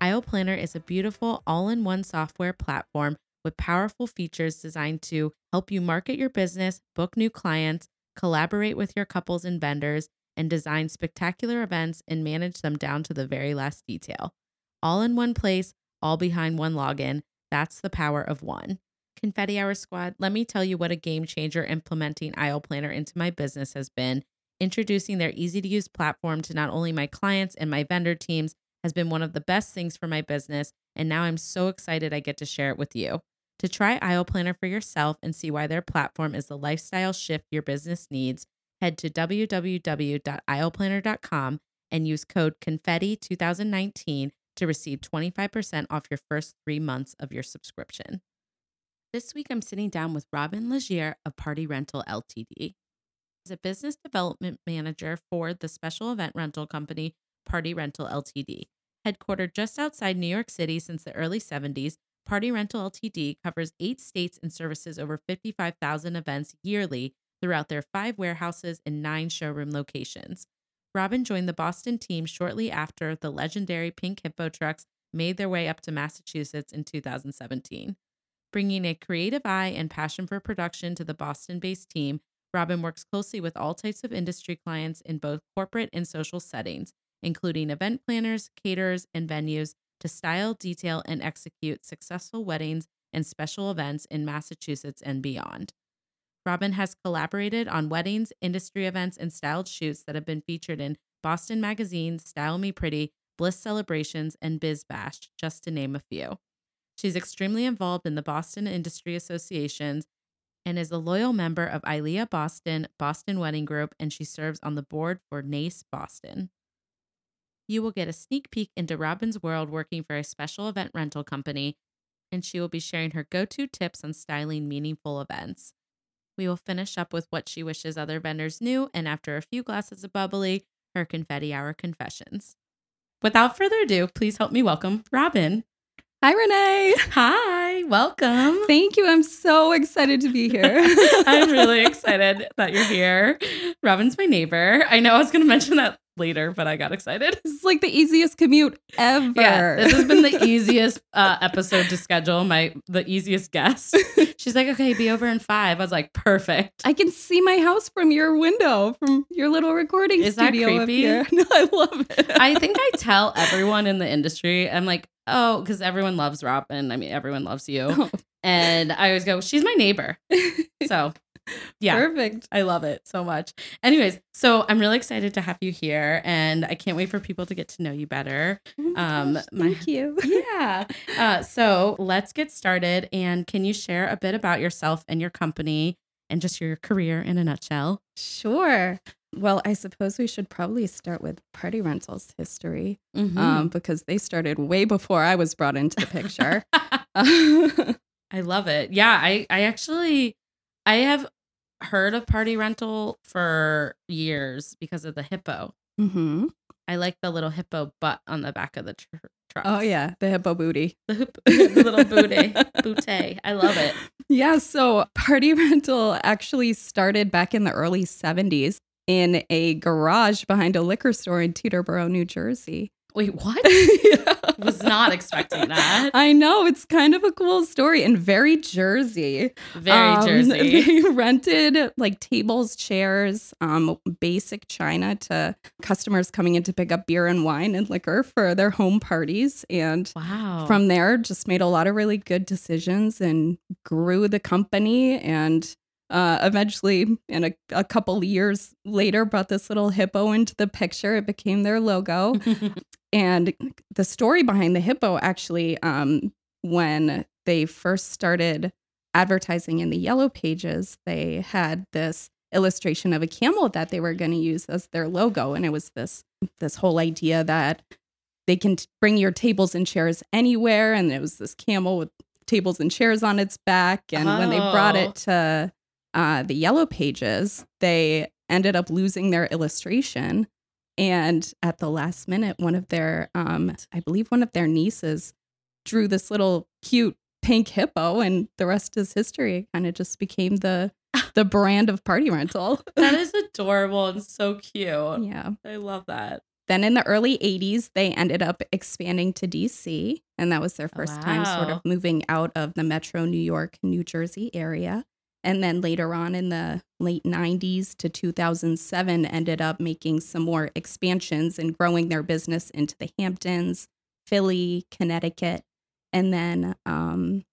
Aisle Planner is a beautiful all in one software platform with powerful features designed to help you market your business, book new clients, collaborate with your couples and vendors, and design spectacular events and manage them down to the very last detail. All in one place, all behind one login. That's the power of one. Confetti Hour Squad, let me tell you what a game changer implementing Aisle Planner into my business has been. Introducing their easy to use platform to not only my clients and my vendor teams, has been one of the best things for my business, and now I'm so excited I get to share it with you. To try Aisle Planner for yourself and see why their platform is the lifestyle shift your business needs, head to www.aisleplanner.com and use code CONFETTI2019 to receive 25% off your first three months of your subscription. This week, I'm sitting down with Robin Legere of Party Rental LTD. As a business development manager for the special event rental company Party Rental LTD. Headquartered just outside New York City since the early 70s, Party Rental Ltd covers eight states and services over 55,000 events yearly throughout their five warehouses and nine showroom locations. Robin joined the Boston team shortly after the legendary Pink Hippo trucks made their way up to Massachusetts in 2017. Bringing a creative eye and passion for production to the Boston based team, Robin works closely with all types of industry clients in both corporate and social settings, including event planners, caterers, and venues to style, detail, and execute successful weddings and special events in Massachusetts and beyond. Robin has collaborated on weddings, industry events, and styled shoots that have been featured in Boston Magazine, Style Me Pretty, Bliss Celebrations, and Biz Bash, just to name a few. She's extremely involved in the Boston Industry Associations and is a loyal member of ILEA Boston, Boston Wedding Group, and she serves on the board for NACE Boston you will get a sneak peek into Robin's world working for a special event rental company, and she will be sharing her go to tips on styling meaningful events. We will finish up with what she wishes other vendors knew, and after a few glasses of bubbly, her confetti hour confessions. Without further ado, please help me welcome Robin. Hi, Renee. Hi, welcome. Thank you. I'm so excited to be here. I'm really excited that you're here. Robin's my neighbor. I know I was going to mention that later, but I got excited. This is like the easiest commute ever. Yeah, this has been the easiest uh, episode to schedule. My the easiest guest. She's like, okay, be over in five. I was like, perfect. I can see my house from your window, from your little recording Is studio that up creepy? here. No, I love it. I think I tell everyone in the industry, I'm like, oh, because everyone loves Robin. I mean, everyone loves you. Oh. And I always go, she's my neighbor. So, yeah. Perfect. I love it so much. Anyways, so I'm really excited to have you here and I can't wait for people to get to know you better. Oh my Um, gosh, my- thank you. Yeah. Uh, so let's get started. And can you share a bit about yourself and your company and just your career in a nutshell? Sure. Well, I suppose we should probably start with Party Rentals history Mm-hmm. um, because they started way before I was brought into the picture. I love it. Yeah, I I actually I have heard of party rental for years because of the hippo. hmm I like the little hippo butt on the back of the tr- truck. Oh, yeah. The hippo booty. the, hip- the little booty, booty. I love it. Yeah, so Party Rental actually started back in the early 70s in a garage behind a liquor store in Teterboro, New Jersey. Wait, what? Yeah. Was not expecting that. I know, it's kind of a cool story and very Jersey. Very Um, Jersey. They rented like tables, chairs, um, basic china to customers coming in to pick up beer and wine and liquor for their home parties. And Wow. from there just made a lot of really good decisions and grew the company and uh, eventually in a, a couple years later brought this little hippo into the picture it became their logo and the story behind the hippo actually um, when they first started advertising in the yellow pages they had this illustration of a camel that they were going to use as their logo and it was this this whole idea that they can t- bring your tables and chairs anywhere and it was this camel with tables and chairs on its back. And when they brought Oh. it to uh, the Yellow Pages, they ended up losing their illustration. And at the last minute, one of their, um, I believe one of their nieces drew this little cute pink hippo, and the rest is history. It kind of just became the the brand of party rental. That is adorable and so cute. yeah. I love that. Then in the early 80s, they ended up expanding to DC. And that was their first time sort of moving out of the metro New York, New Jersey area. And then later on in the late 90s to 2007, ended up making some more expansions and growing their business into the Hamptons, Philly, Connecticut. And then um,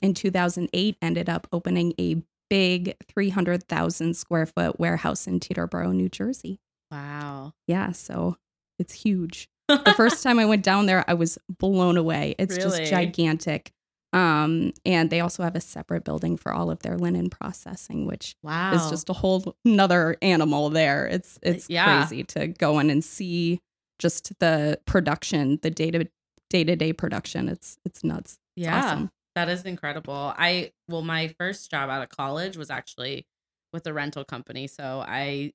in 2008, ended up opening a big 300,000 square foot warehouse in Teterboro, New Jersey. Wow. Yeah, so it's huge. The first time I went down there, I was blown away. It's Really? just gigantic. Um, and they also have a separate building for all of their linen processing, which wow. is just a whole another animal there. It's it's yeah. crazy to go in and see just the production, the day to day to day production. It's it's nuts. It's yeah. awesome. That is incredible. I well, my first job out of college was actually with a rental company, so I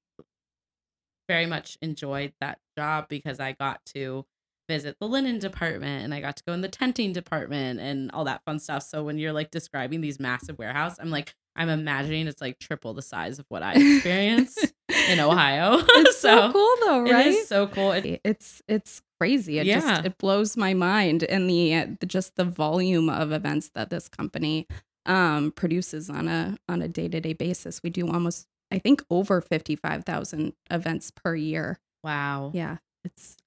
very much enjoyed that job because I got to visit the linen department and I got to go in the tenting department and all that fun stuff. So when you're like describing these massive warehouse, I'm like I'm imagining it's like triple the size of what I experienced in Ohio. It's so, cool though, right? It is so cool. It- it's it's crazy. It Yeah. just it blows my mind and the, uh, the just the volume of events that this company um produces on a on a day-to-day basis. We do almost I think over 55,000 events per year. wow. Yeah, it's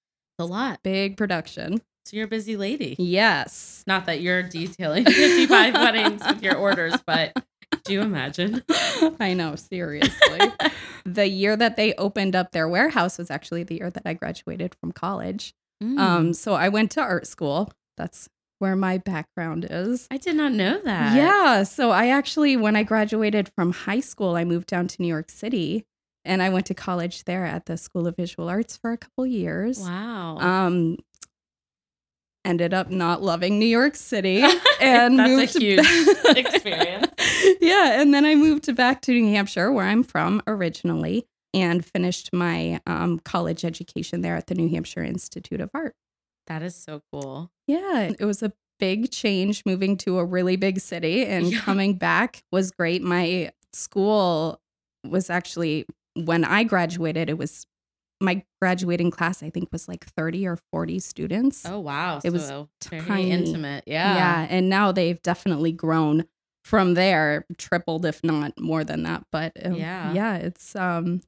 a lot. big production. So you're a busy lady. Yes. Not that you're detailing 55 weddings with your orders, but do you imagine? I know, seriously. the year that they opened up their warehouse was actually the year that I graduated from college. Mm. Um so I went to art school. That's where my background is. I did not know that. Yeah. So I actually, when I graduated from high school, I moved down to New York City and I went to college there at the School of Visual Arts for a couple years. Wow. Um, ended up not loving New York City and That's a moved huge experience. yeah. And then I moved back to New Hampshire, where I'm from originally, and finished my um, college education there at the New Hampshire Institute of Art. that is so cool. Yeah, it was a big change moving to a really big city and Yeah. coming back was great. My school was actually when I graduated, it was my graduating class, I think was like 30 or 40 students. Oh wow. It was so very tiny. intimate. yeah. Yeah. And now they've definitely grown from there, tripled, if not more than that. But um, Yeah. yeah, it's, um,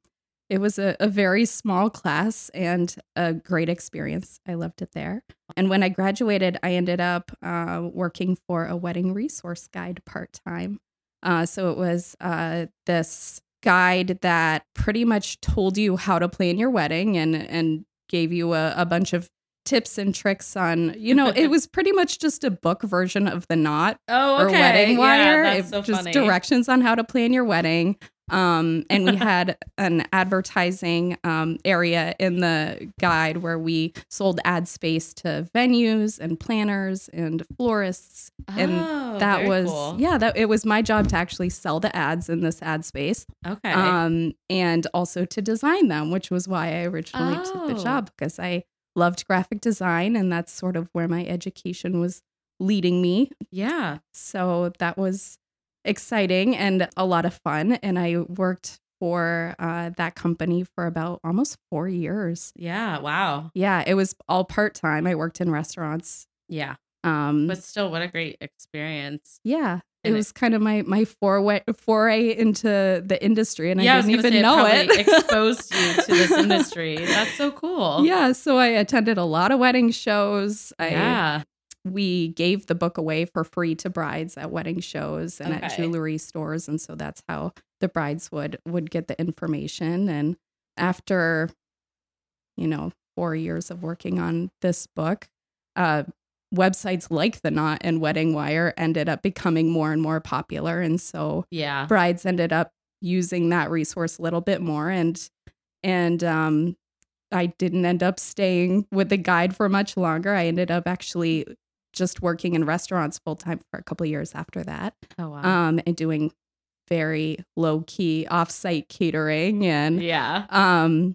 it was a, a very small class and a great experience. I loved it there. And when I graduated, I ended up uh, working for a wedding resource guide part time. Uh, so it was uh, this guide that pretty much told you how to plan your wedding and and gave you a, a bunch of tips and tricks on you know it was pretty much just a book version of the knot Oh, or wedding wire Yeah, that's It- so just funny. directions on how to plan your wedding um, and we had an advertising um, area in the guide where we sold ad space to venues and planners and florists and Oh, that very was cool. yeah that it was my job to actually sell the ads in this ad space Okay. um and also to design them which was why i originally took the Oh. job because i loved graphic design and that's sort of where my education was leading me yeah. so that was exciting and a lot of fun and i worked for uh, that company for about almost four years Yeah. Wow. yeah it was all part-time i worked in restaurants Yeah. um But still, what a great experience. Yeah. It was kind of my my foray foray into the industry, and yeah, I I didn't gonna even say know it. it. exposed you to this industry. That's so cool. Yeah, so I attended a lot of wedding shows. I, Yeah. we gave the book away for free to brides at wedding shows and at jewelry stores, and so that's how the brides would would get the information. And after, you know, four years of working on this book, uh, websites like the Knot and Wedding Wire ended up becoming more and more popular, and so Yeah. brides ended up using that resource a little bit more and and um I didn't end up staying with the guide for much longer. I ended up actually just working in restaurants full time for a couple of years after that, Oh wow. um, and doing very low key offsite catering and yeah. um,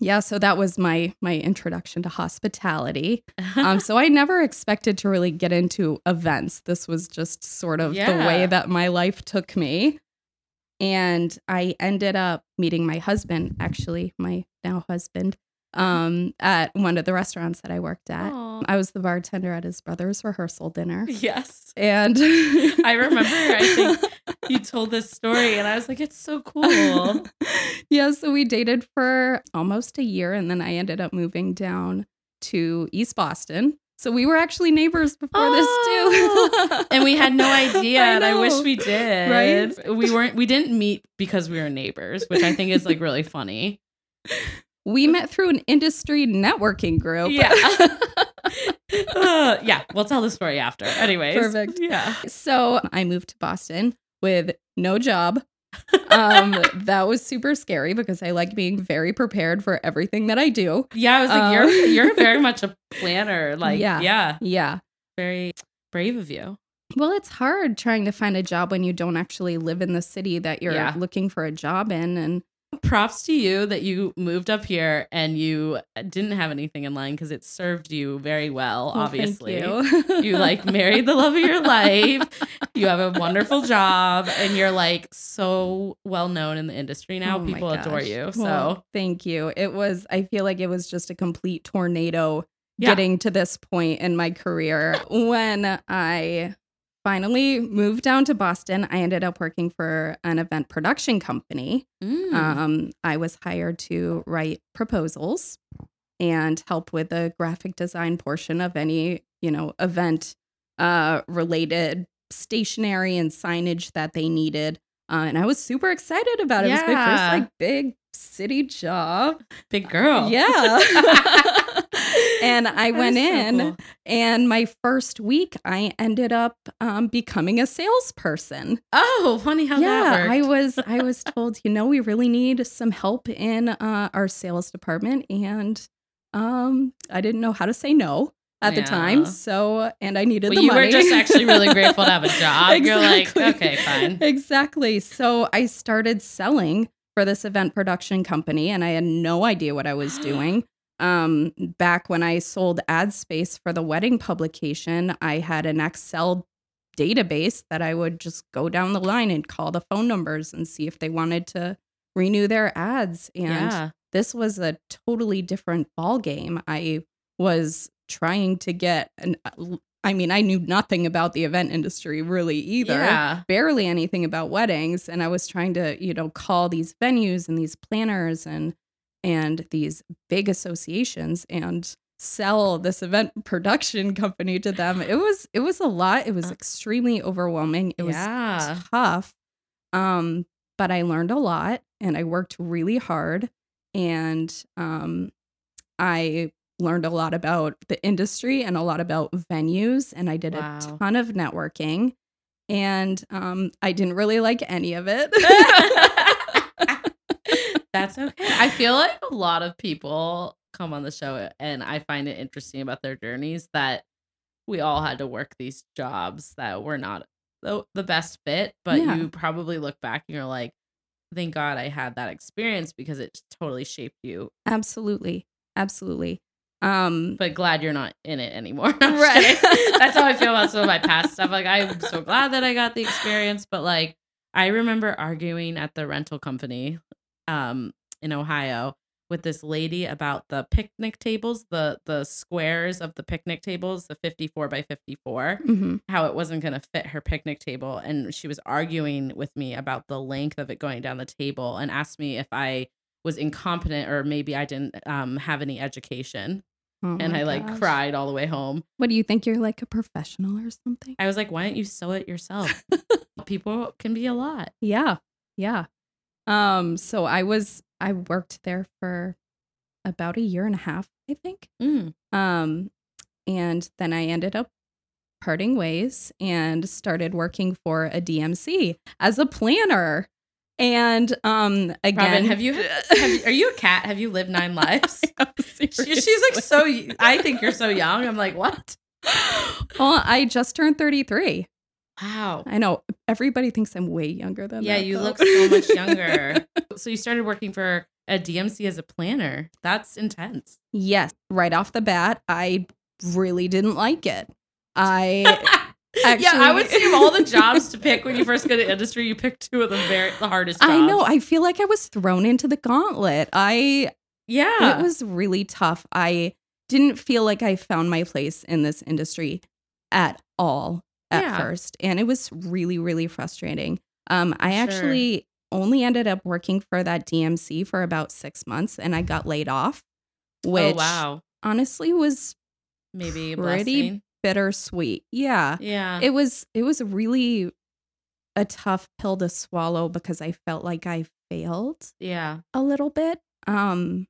yeah. So that was my my introduction to hospitality. Um, so I never expected to really get into events. This was just sort of the way that my life took me. And I ended up meeting my husband, actually, my now husband, um, at one of the restaurants that I worked at. Aw. I was the bartender at his brother's rehearsal dinner. yes. And I remember, I think you told this story, and I was like, it's so cool. yeah, so we dated for almost a year, and then I ended up moving down to East Boston. So we were actually neighbors before this Oh. too. and we had no idea, I and I wish we did. Right? We weren't. We didn't meet because we were neighbors, which I think is like really funny. We met through an industry networking group. Yeah. Uh, yeah, we'll tell the story after. Anyways, Perfect. Yeah. so I moved to Boston with no job. um, that was super scary because I like being very prepared for everything that I do. Yeah, I was like, Um, you're you're very much a planner. Like, Yeah. yeah, Yeah. very brave of you. Well, it's hard trying to find a job when you don't actually live in the city that you're Yeah. looking for a job in. And Props to you that you moved up here and you didn't have anything in line because it served you very well. Well, obviously, you. you like married the love of your life. You have a wonderful job and you're like so well known in the industry now. Oh People adore you. So Well, thank you. It was, I feel like it was just a complete tornado Yeah. getting to this point in my career. When I finally moved down to Boston, I ended up working for an event production company. Mm. Um, I was hired to write proposals and help with the graphic design portion of any, you know, event uh, related stationery and signage that they needed. Uh, and I was super excited about it. It was my Yeah. first like big city job. big girl. Yeah. and I went so in cool. and my first week I ended up um, becoming a salesperson Oh, funny how yeah, that I was I was told, you know, we really need some help in uh, our sales department, and um, I didn't know how to say no at the time. So, and I needed Well, the you money. were just actually really grateful to have a job. You're like, okay, fine. Exactly. So I started selling for this event production company, and I had no idea what I was doing. Um, back when I sold ad space for the wedding publication, I had an Excel database that I would just go down the line and call the phone numbers and see if they wanted to renew their ads. And yeah. this was a totally different ball game. I was trying to get an I mean, I knew nothing about the event industry really either Yeah. barely anything about weddings and i was trying to you know call these venues and these planners and and these big associations and sell this event production company to them it was it was a lot it was Uh. extremely overwhelming it was Yeah. tough um but i learned a lot and i worked really hard and um i learned a lot about the industry and a lot about venues and i did Wow. a ton of networking and um i didn't really like any of it That's okay. I feel like a lot of people come on the show and I find it interesting about their journeys that we all had to work these jobs that were not the, the best fit, but Yeah. you probably look back and you're like, thank God I had that experience because it totally shaped you. absolutely absolutely um But glad you're not in it anymore. Right. That's how I feel about some of my past stuff. Like I'm so glad that I got the experience, but like I remember arguing at the rental company um in Ohio with this lady about the picnic tables, the the squares of the picnic tables, the 54 by 54, mhm. how it wasn't going to fit her picnic table and she was arguing with me about the length of it going down the table and asked me if I was incompetent or maybe I didn't um, have any education Oh and I like gosh. cried all the way home. what do you think you're like a professional or something I was like, why don't you sew it yourself? People can be a lot. Yeah. Yeah. Um so I was I worked there for about a year and a half, I think. Mm. Um and then I ended up parting ways and started working for a DMC as a planner. And um again, Robin, have you, have you? Are you a cat? Have you lived nine lives? She- she's like so. I think you're so young. I'm like, what? well, I just turned 33. Wow. I know everybody thinks I'm way younger than Yeah, that. you though. look so much younger. so you started working for a DMC as a planner. That's intense. yes, right off the bat, I really didn't like it. I yeah, I would Actually- say of all the jobs to pick when you first go to industry, you pick two of the very the hardest jobs. I know I feel like I was thrown into the gauntlet. I yeah. it was really tough. I didn't feel like I found my place in this industry at all at Yeah. first, and it was really really frustrating. Um, I Sure. actually only ended up working for that DMC for about six months, and I got laid off, which oh wow. honestly was Maybe a pretty bittersweet. Yeah, Yeah. it was it was really a tough pill to swallow because I felt like I failed yeah. a little bit. Um,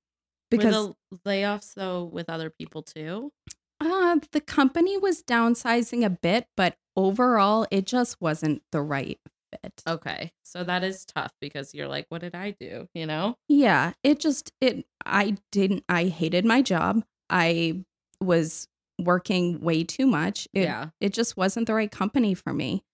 because Were the layoffs though with other people too? Uh, the company was downsizing a bit, but overall, it just wasn't the right fit. Okay. So that is tough because you're like, what did I do? You know? Yeah, it just it. I didn't. I hated my job. I was working way too much. It, yeah. it just wasn't the right company for me.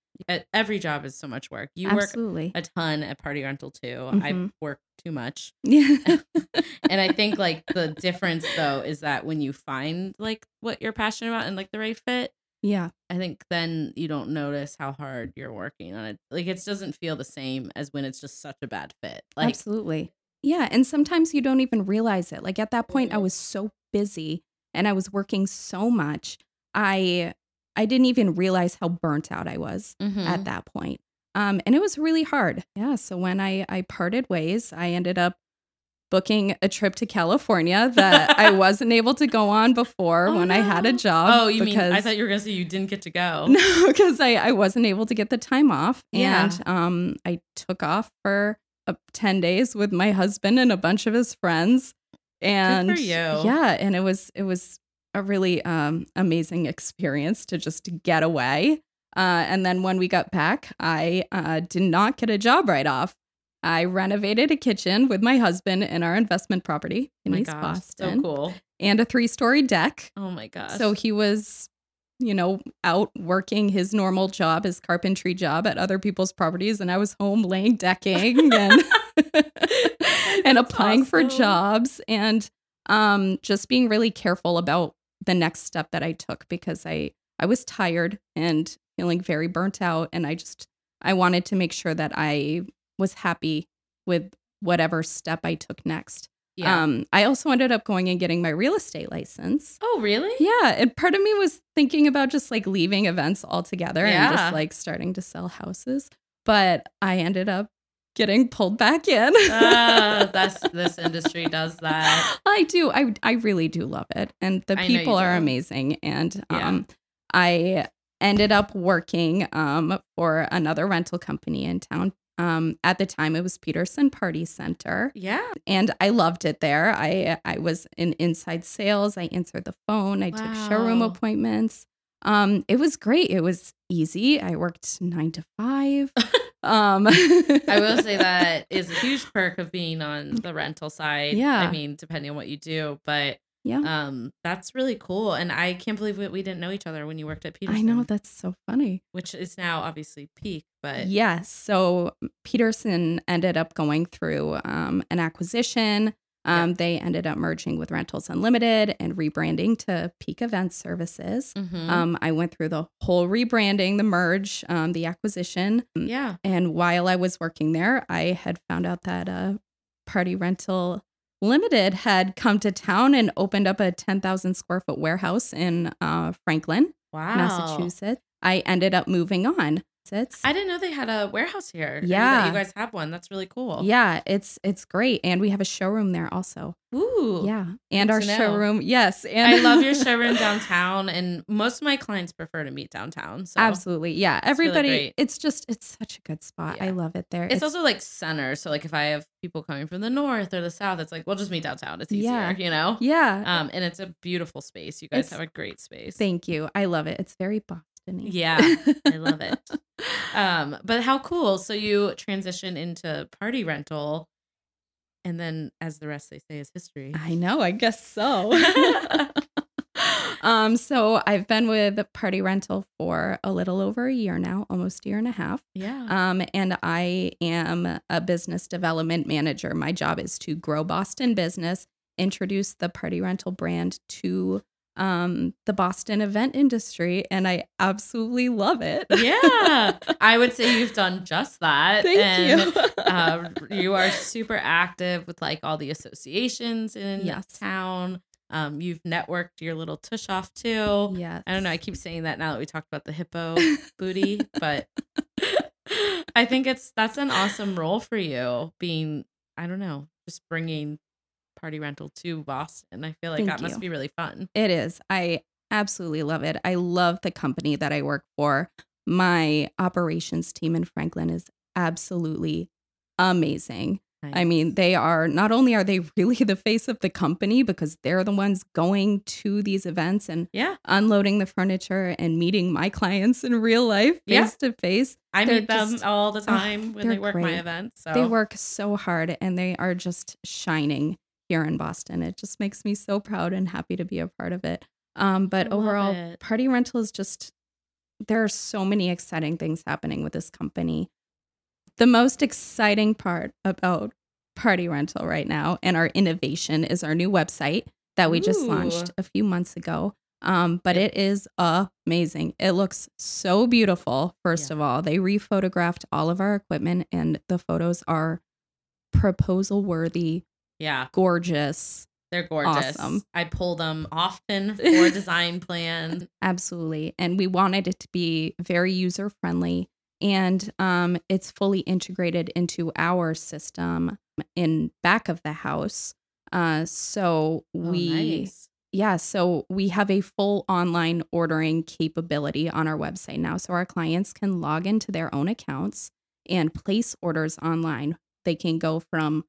Every job is so much work. You work Absolutely. a ton at Party Rental too. I Mhm. work too much. Yeah. and I think like the difference though is that when you find like what you're passionate about and like the right fit, yeah. I think then you don't notice how hard you're working on it. Like it doesn't feel the same as when it's just such a bad fit. Like Absolutely. Yeah. And sometimes you don't even realize it. Like at that point, I Mhm. was so busy and I was working so much. I I didn't even realize how burnt out I was mhm. at that point. Um, and it was really hard. Yeah. So when I I parted ways, I ended up booking a trip to California that I wasn't able to go on before Oh, when I had a job. Oh, you mean I thought you were gonna say you didn't get to go. no, because I, I wasn't able to get the time off. Yeah. And um, I took off for uh, 10 days with my husband and a bunch of his friends. And yeah, and it was it was a really um, amazing experience to just get away. Uh, and then when we got back, I uh, did not get a job right off. I renovated a kitchen with my husband in our investment property in Oh East gosh, Boston so cool. and a three story deck. Oh my gosh. So he was, you know, out working his normal job, his carpentry job at other people's properties, and I was home laying decking and and applying for jobs and um just being really careful about the next step that I took because I I was tired and feeling very burnt out and I just I wanted to make sure that I was happy with whatever step I took next. yeah. Um I also ended up going and getting my real estate license. oh really? Yeah, and part of me was thinking about just like leaving events altogether and just like starting to sell houses, but I ended up getting pulled back in. Ah, that's this industry does that. I do. I I really do love it, and the I people are amazing. And Yeah. um, I ended up working um for another rental company in town. Um, at the time, it was Peterson Party Center, Yeah. and I loved it there. I I was in inside sales. I answered the phone. I took showroom appointments. Um, it was great. It was easy. I worked nine to five. um, I will say that is a huge perk of being on the rental side. Yeah. I mean, depending on what you do, but yeah. um, that's really cool. And I can't believe we, we didn't know each other when you worked at Peterson. I know that's so funny. which is now obviously peak, but Yes. So Peterson ended up going through um, an acquisition. Um, They ended up merging with Rentals Unlimited and rebranding to Peak Event Services. Mhm. Um, I went through the whole rebranding, the merge, um, the acquisition. yeah. And while I was working there, I had found out that uh, Party Rental Limited had come to town and opened up a 10,000 square foot warehouse in uh, Franklin, Wow. Massachusetts. I ended up moving on. It's, I didn't know they had a warehouse here. Yeah. You guys have one. That's really cool. yeah, it's it's great, and we have a showroom there also. Ooh. Yeah, and our showroom, yes, and I love your showroom downtown, and most of my clients prefer to meet downtown. So Absolutely, yeah. really Everybody, great. it's just it's such a good spot. I love it there. It's, also like center. So like if I have people coming from the north or the south, it's like we'll just meet downtown. It's easier, Yeah. you know. yeah. Um, and it's a beautiful space. You guys It's- have a great space. Thank you. I love it. It's very Boston. Yeah, I love it. Um, but how cool! So you transition into party rental, and then, as the rest they say is history. I know. I guess so. um, so I've been with Party Rental for a little over a year now, almost a year and a half. Yeah. Um, and I am a business development manager. My job is to grow Boston business, introduce the Party Rental brand to um, the Boston event industry, and I absolutely love it. yeah. I would say you've done just that. Thank and, you. uh, you are super active with like all the associations in Yes. town. Um, you've networked your little tush off too. Yeah, I don't know. I keep saying that now that we talked about the hippo booty, but I think it's that's an awesome role for you. Being, I don't know, just bringing party rental to Boston. I feel like Thank that must be really fun. It is. I absolutely love it. I love the company that I work for. My operations team in Franklin is absolutely amazing. I mean, they are not only are they really the face of the company because they're the ones going to these events and yeah, unloading the furniture and meeting my clients in real life Yeah. face to face. I They're meet them just- all the oh, time when they work my events. So They work so hard and they are just shining here in Boston. It just makes me so proud and happy to be a part of it. Um, but overall, it. Party Rental is just, there are so many exciting things happening with this company. The most exciting part about Party Rental right now and our innovation is our new website that we just launched a few months ago. Um, but it is amazing. It looks so beautiful. First Yeah. of all, they rephotographed all of our equipment, and the photos are proposal worthy, yeah, gorgeous. they're gorgeous. Awesome. I pull them often for design plans. Absolutely. And we wanted it to be very user friendly. And um, it's fully integrated into our system in back of the house. Uh, so Oh, we nice. Yeah, so we have a full online ordering capability on our website now. So our clients can log into their own accounts and place orders online. They can go from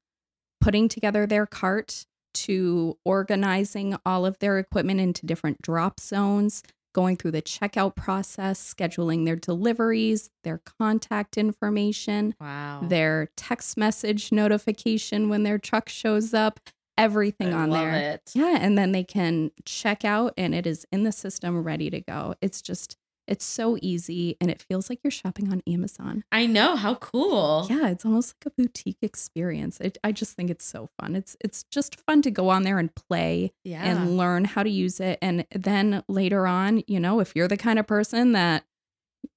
putting together their cart to organizing all of their equipment into different drop zones, going through the checkout process, scheduling their deliveries, their contact information, Wow. their text message notification when their truck shows up, everything I on there. It. Yeah, and then they can check out and it is in the system ready to go. It's just it's so easy and it feels like you're shopping on Amazon. I know how cool. Yeah, it's almost like a boutique experience. It, I just think it's so fun. It's it's just fun to go on there and play Yeah. and learn how to use it and then later on, you know, if you're the kind of person that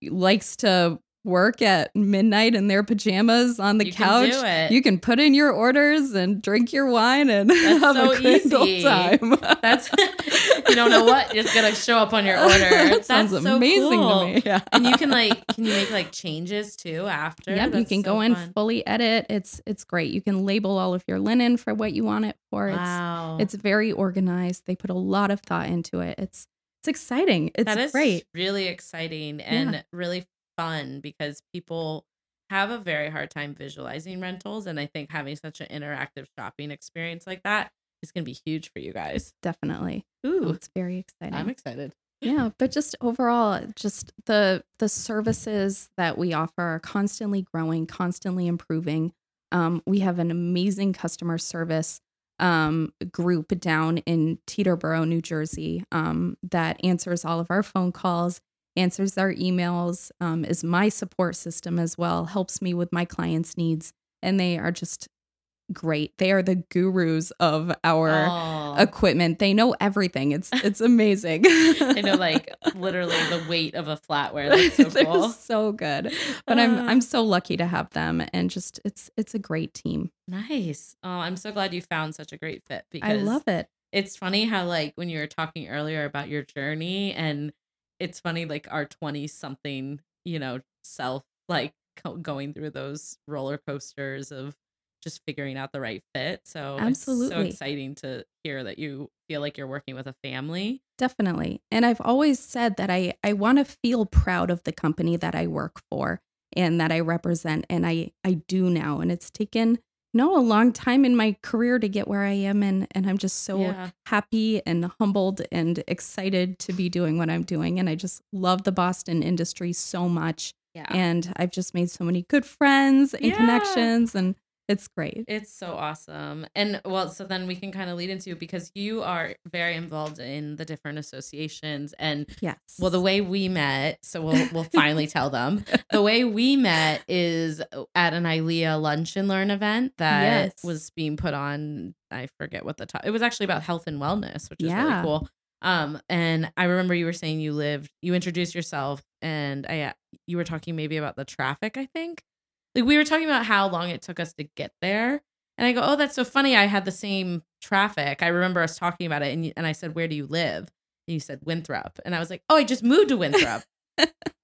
likes to work at midnight in their pajamas on the You can couch, it. you can put in your orders and drink your wine and That's have so a great old easy. time. That's you don't know what it's gonna show up on your order. That That's sounds so amazing cool. to me. Yeah. And you can like, can you make like changes too after? Yep, you can so go in fully edit. It's it's great. You can label all of your linen for what you want it for. Wow, It's it's very organized. They put a lot of thought into it. It's it's exciting. It's that is great. really exciting and really fun because people have a very hard time visualizing rentals, and I think having such an interactive shopping experience like that is gonna be huge for you guys. Definitely. Oh, Ooh, it's very exciting. I'm excited. yeah, but just overall, just the the services that we offer are constantly growing, constantly improving. Um, we have an amazing customer service um, group down in Teterboro, New Jersey, um, that answers all of our phone calls, answers our emails, um, is my support system as well, helps me with my clients' needs, and they are just great. They are the gurus of our equipment. They know everything. It's it's amazing. I know, like literally the weight of a flatware. That's so They're cool. so good. But I'm Uh, I'm so lucky to have them and just it's it's a great team. nice. Oh, I'm so glad you found such a great fit because I love it. it's funny how like when you were talking earlier about your journey and it's funny like our 20 something you know self like co- going through those roller coasters of just figuring out the right fit so it's so Absolutely. exciting to hear that you feel like you're working with a family Definitely. And I've always said that I I want to feel proud of the company that I work for and that I represent and I I do now and it's taken no a long time in my career to get where I am and and I'm just so yeah. happy and humbled and excited to be doing what I'm doing and I just love the Boston industry so much. Yeah. And I've just made so many good friends and Yeah. connections and It's great. It's so awesome. And well, so then we can kind of lead into because you are very involved in the different associations and Yes. well the way we met, so we'll we'll finally tell them. The way we met is at an ILEA lunch and learn event that Yes. was being put on I forget what the top. It was actually about health and wellness, which is really cool. Um and I remember you were saying you lived you introduced yourself and I you were talking maybe about the traffic, I think like we were talking about how long it took us to get there and i go oh that's so funny i had the same traffic i remember us talking about it and, and i said where do you live? And you said winthrop and i was like oh i just moved to winthrop.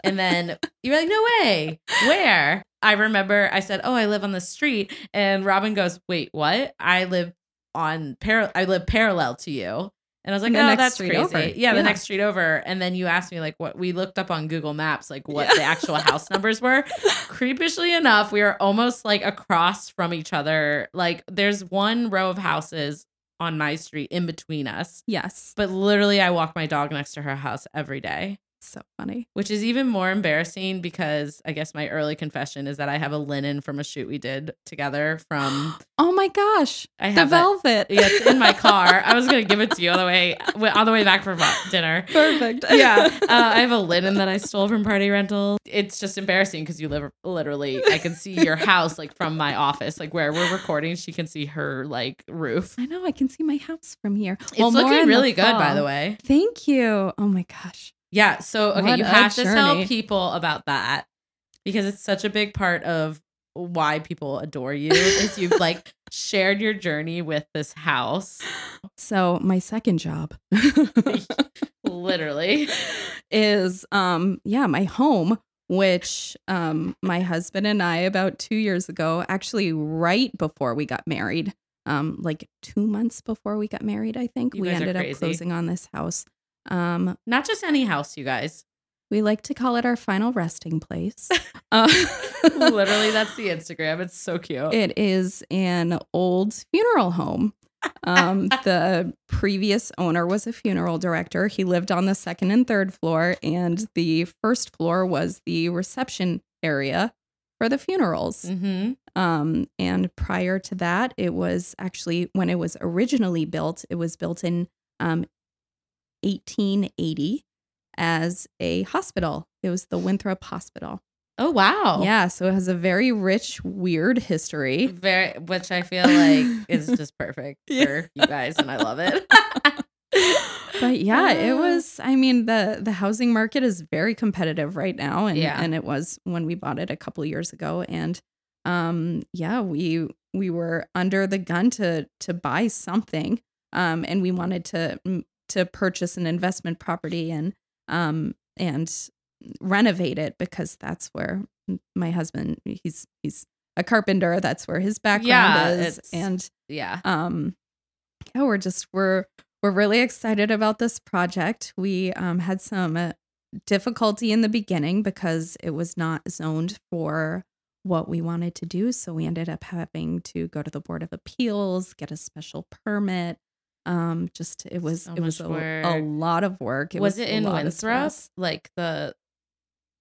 And then you were like no way where? I remember i said oh i live on the street and robin goes wait what? I live on par- i live parallel to you and I was like, The "Oh, next that's street crazy." over. Yeah, the next street over. And then you asked me like what we looked up on Google Maps, like what Yeah. the actual house numbers were creepishly enough, we are almost like across from each other. Like there's one row of houses on my street in between us. yes. But literally I walk my dog next to her house every day, So funny. which is even more embarrassing because I guess my early confession is that I have a linen from a shoot we did together from Oh my gosh. I The have it. velvet. Yeah, it's in my car. I was going to give it to you on the way on the way back from dinner. Perfect. yeah, uh, I have a linen that I stole from Party Rental. It's just embarrassing because you live literally. I can see your house like from my office, like where we're recording. She can see her like roof. I know. I can see my house from here. It's Well, looking really good, by the way. Thank you. Oh my gosh. Yeah. So okay, What you have to tell people about that because it's such a big part of why people adore you. is you've like shared your journey with this house, So my second job literally. is um yeah, my home, which um my husband and I about 2 years ago, actually right before we got married, um like 2 months before we got married, I think, You we ended up closing on this house. Um Not just any house, you guys. we like to call it our final resting place. Uh, literally, that's the Instagram. It's so cute. It is an old funeral home. Um, the previous owner was a funeral director. He lived on the second and third floor, and the first floor was the reception area for the funerals. mm-hmm. Um, and prior to that, it was actually when it was originally built, it was built in um, 1880 as a hospital. It was the Winthrop Hospital. Oh wow. Yeah, so it has a very rich, weird history. Very, which I feel like is just perfect Yeah. for you guys, and I love it. but yeah, it Uh. was. I mean the the housing market is very competitive right now, and Yeah. and it was when we bought it a couple years ago, and um yeah, we we were under the gun to to buy something, um, and we wanted to to purchase an investment property and um and renovate it because that's where my husband he's he's a carpenter that's where his background Yeah, is and yeah. um yeah we're just we're we're really excited about this project we um had some uh, difficulty in the beginning because it was not zoned for what we wanted to do so we ended up having to go to the board of appeals get a special permit um just it was So it was a, a lot of work It was, it in Winthrop? Like the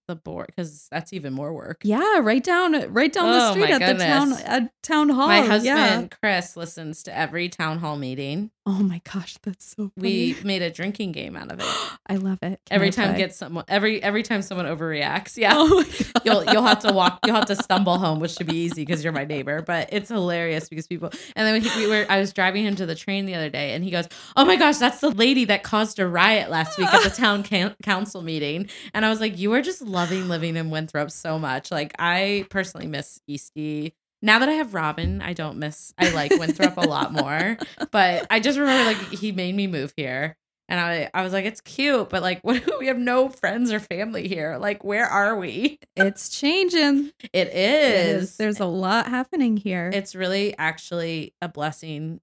the board, because that's even more work. yeah right down right down the Oh, street my at the town at town hall My husband yeah. Chris listens to every town hall meeting. Oh my gosh that's so funny. We made a drinking game out of it. i love it Can Every I time play? gets someone every every time someone overreacts. Yeah. oh you'll you'll have to walk you'll have to stumble home which should be easy because you're my neighbor but it's hilarious because people and then we, we were i was driving him to the train the other day and he goes oh my gosh that's the lady that caused a riot last week at the town can- council meeting and i was like you are just loving living in winthrop so much like i personally miss eastie now that I have Robin, I don't miss. I like Winthrop a lot more. But I just remember like he made me move here, and I I was like, it's cute, but like, what? We have no friends or family here. Like, where are we? it's changing It It is. There's a lot happening here. It's really actually a blessing.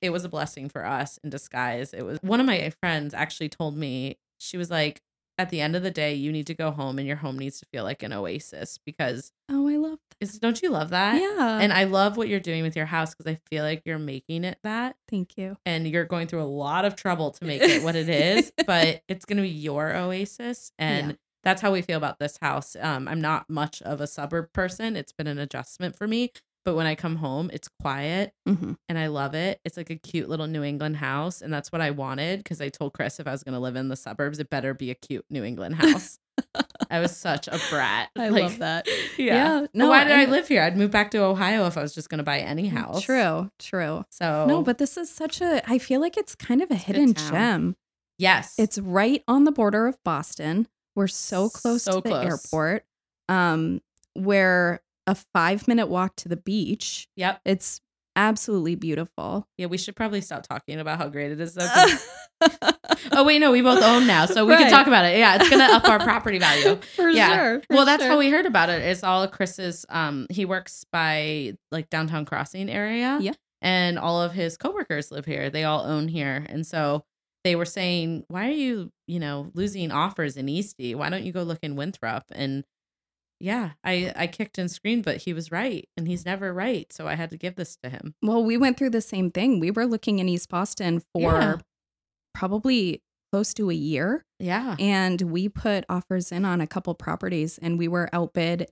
It was a blessing for us in disguise. It was one of my friends actually told me, she was like, at the end of the day, you need to go home and your home needs to feel like an oasis because oh, I love is don't you love that. Yeah. And I love what you're doing with your house because I feel like you're making it that thank you. and you're going through a lot of trouble to make it what it is, but it's going to be your oasis. And Yeah. that's how we feel about this house. Um, I'm not much of a suburb person. It's been an adjustment for me, but when I come home, it's quiet Mhm. and I love it. It's like a cute little New England house. And that's what I wanted because I told Chris if I was going to live in the suburbs, it better be a cute New England house. I was such a brat. I Like, love that. Yeah. Yeah, no, why did I and- live here? I'd move back to Ohio if I was just going to buy any house. True, true. So, No, but this is such a, I feel like it's kind of a hidden gem. yes. It's right on the border of Boston. We're so close So to the close. airport. Um, we're a five minute walk to the beach. yep. It's absolutely beautiful. Yeah, we should probably stop talking about how great it is though. oh wait, no, we both own now, so we can talk about it. Yeah, it's gonna up our property value. for Yeah. sure. for well, that's sure. how we heard about it. It's all Chris's. Um, he works by like downtown crossing area. Yeah. and all of his coworkers live here. They all own here, and so they were saying, "Why are you, you know, losing offers in Eastie? Why don't you go look in Winthrop?" And yeah, I I kicked and screamed, but he was right, and he's never right. So I had to give this to him. Well, we went through the same thing. We were looking in East Boston for Yeah. probably close to a year. Yeah. and we put offers in on a couple properties and we were outbid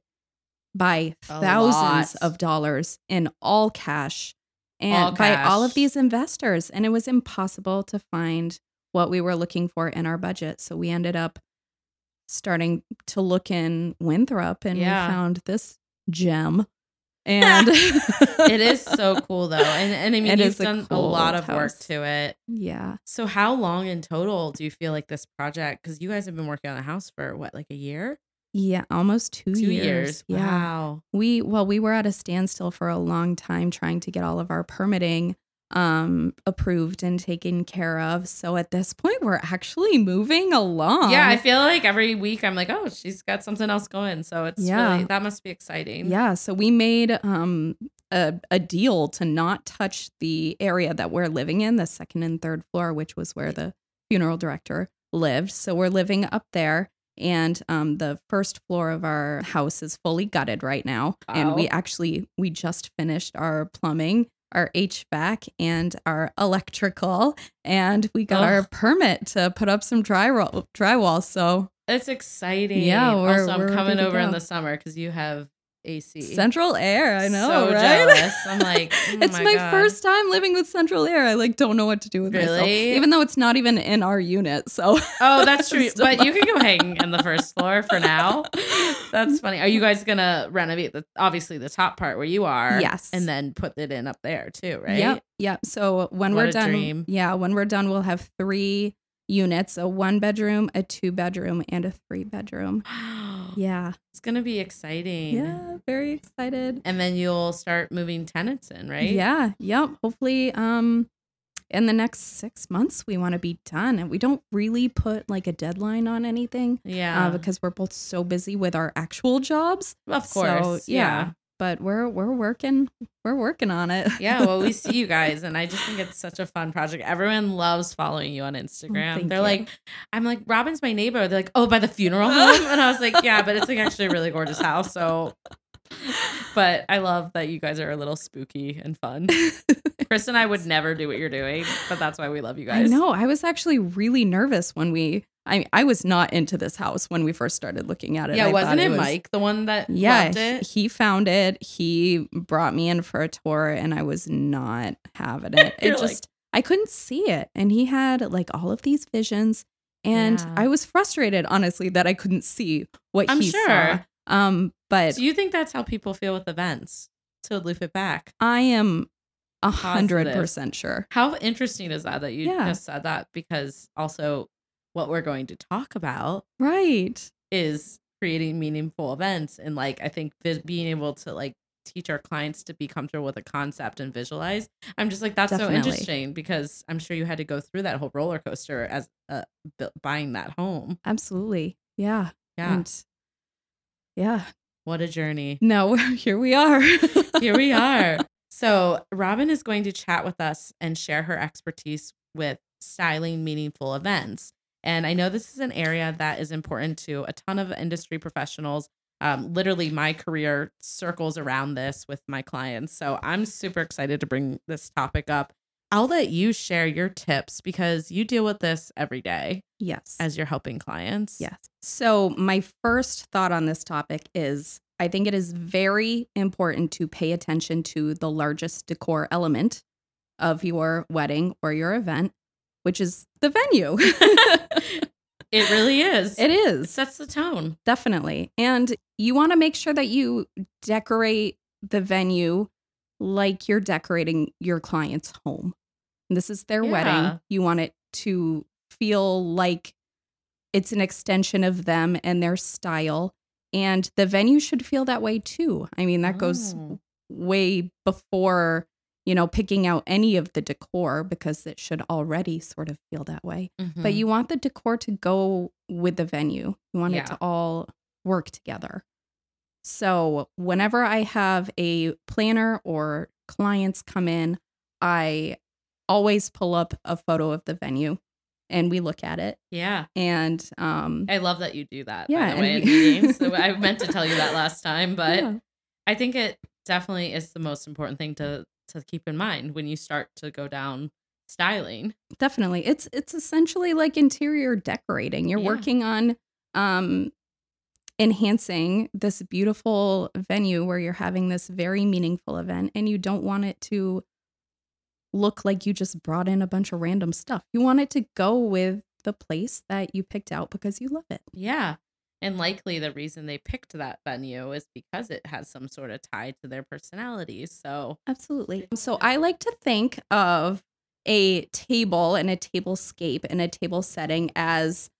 by A thousands lot. of dollars in all cash and All by all of these investors and it was impossible to find what we were looking for in our budget so we ended up starting to look in Winthrop and Yeah. we found this gem and it is so cool though, and and I mean It you've is a done a lot of work house. to it. yeah So how long in total do you feel like this project? Because you guys have been working on the house for what, like a year, yeah almost 2, two years. years? yeah Wow. We well, we were at a standstill for a long time trying to get all of our permitting um approved and taken care of. So at this point we're actually moving along. yeah, I feel like every week I'm like, oh, she's got something else going. So it's Yeah. really that must be exciting. Yeah, so we made um a, a deal to not touch the area that we're living in, the second and third floor, which was where the funeral director lived. So we're living up there and um the first floor of our house is fully gutted right now and we actually we just finished our plumbing our HVAC and our electrical and we got our permit to put up some drywall drywall so It's exciting. Yeah, also, I'm we're coming over in the summer because you have AC. central air I know so right jealous. I'm like, oh it's my, first time living with central air. I like don't know what to do with myself, Really? even though it's not even in our unit. So Oh, that's true. But you can go hang in the first floor for now. That's funny. Are you guys gonna renovate the obviously the top part where you are? Yes. And then put it in up there too, right? Yep, yep. So when What we're done, dream. yeah, when we're done, we'll have three units: a one bedroom, a two bedroom, and a three bedroom. Yeah, It's gonna be exciting. yeah, very excited. And then you'll start moving tenants in, right? Yeah, yep. Hopefully, um, in the next six months, we want to be done, and we don't really put like a deadline on anything. Yeah. uh, because we're both so busy with our actual jobs. of So, course. yeah. But we're we're working we're working on it. Yeah, well, we see you guys, and I just think it's such a fun project. Everyone loves following you on oh, Instagram. thank They're you. like, I'm like, Robin's my neighbor. They're like, oh, by the funeral home? And I was like, yeah, but it's like actually a really gorgeous house. So, but I love that you guys are a little spooky and fun. Chris and I would never do what you're doing, but that's why we love you I guys. know. I was actually really nervous when we I I was not into this house when we first started looking at it. Yeah, I wasn't it was- Mike, the one that Yeah, loved it? he found it. He brought me in for a tour, and I was not having it. It like- just I couldn't see it, and he had like all of these visions, and Yeah. I was frustrated, honestly, that I couldn't see what I'm he sure. saw. Um, but Do you think that's how people feel with events? To loop it back. I am a hundred percent sure. How interesting is that that you Yeah. just said that? Because also, what we're going to talk about Right. is creating meaningful events and like I think vis- being able to like teach our clients to be comfortable with a concept and visualize. I'm just like that's Definitely. so interesting because I'm sure you had to go through that whole roller coaster as uh, bu- buying that home. Absolutely. Yeah. Yeah, And yeah. what a journey. No, here we are. Here we are. So, Robin is going to chat with us and share her expertise with styling meaningful events. And I know this is an area that is important to a ton of industry professionals. Um, literally, my career circles around this with my clients. So, I'm super excited to bring this topic up. I'll let you share your tips because you deal with this every day yes. as you're helping clients. yes. So, my first thought on this topic is I think it is very important to pay attention to the largest decor element of your wedding or your event, which is the venue. it really is. it It is. sets the tone. Definitely. And you want to make sure that you decorate the venue like you're decorating your client's home. This is their Yeah. wedding. You want it to feel like it's an extension of them and their style. And the venue should feel that way too. I mean, that goes Oh. way before, you know, picking out any of the decor because it should already sort of feel that way but Mhm. you want the decor to go with the venue. You want Yeah. it to all work together. So, whenever I have a planner or clients come in, I always pull up a photo of the venue and we look at it. yeah. And um I love that you do that. Yeah, by the way, in we- meetings. So I meant to tell you that last time, but yeah, I think it definitely is the most important thing to to keep in mind when you start to go down styling. definitely. It's it's essentially like interior decorating. You're Yeah. working on um enhancing this beautiful venue where you're having this very meaningful event and you don't want it to look like you just brought in a bunch of random stuff. You want it to go with the place that you picked out because you love it. Yeah. And likely the reason they picked that venue is because it has some sort of tie to their personalities. So Absolutely. So I like to think of a table and a tablescape and a table setting as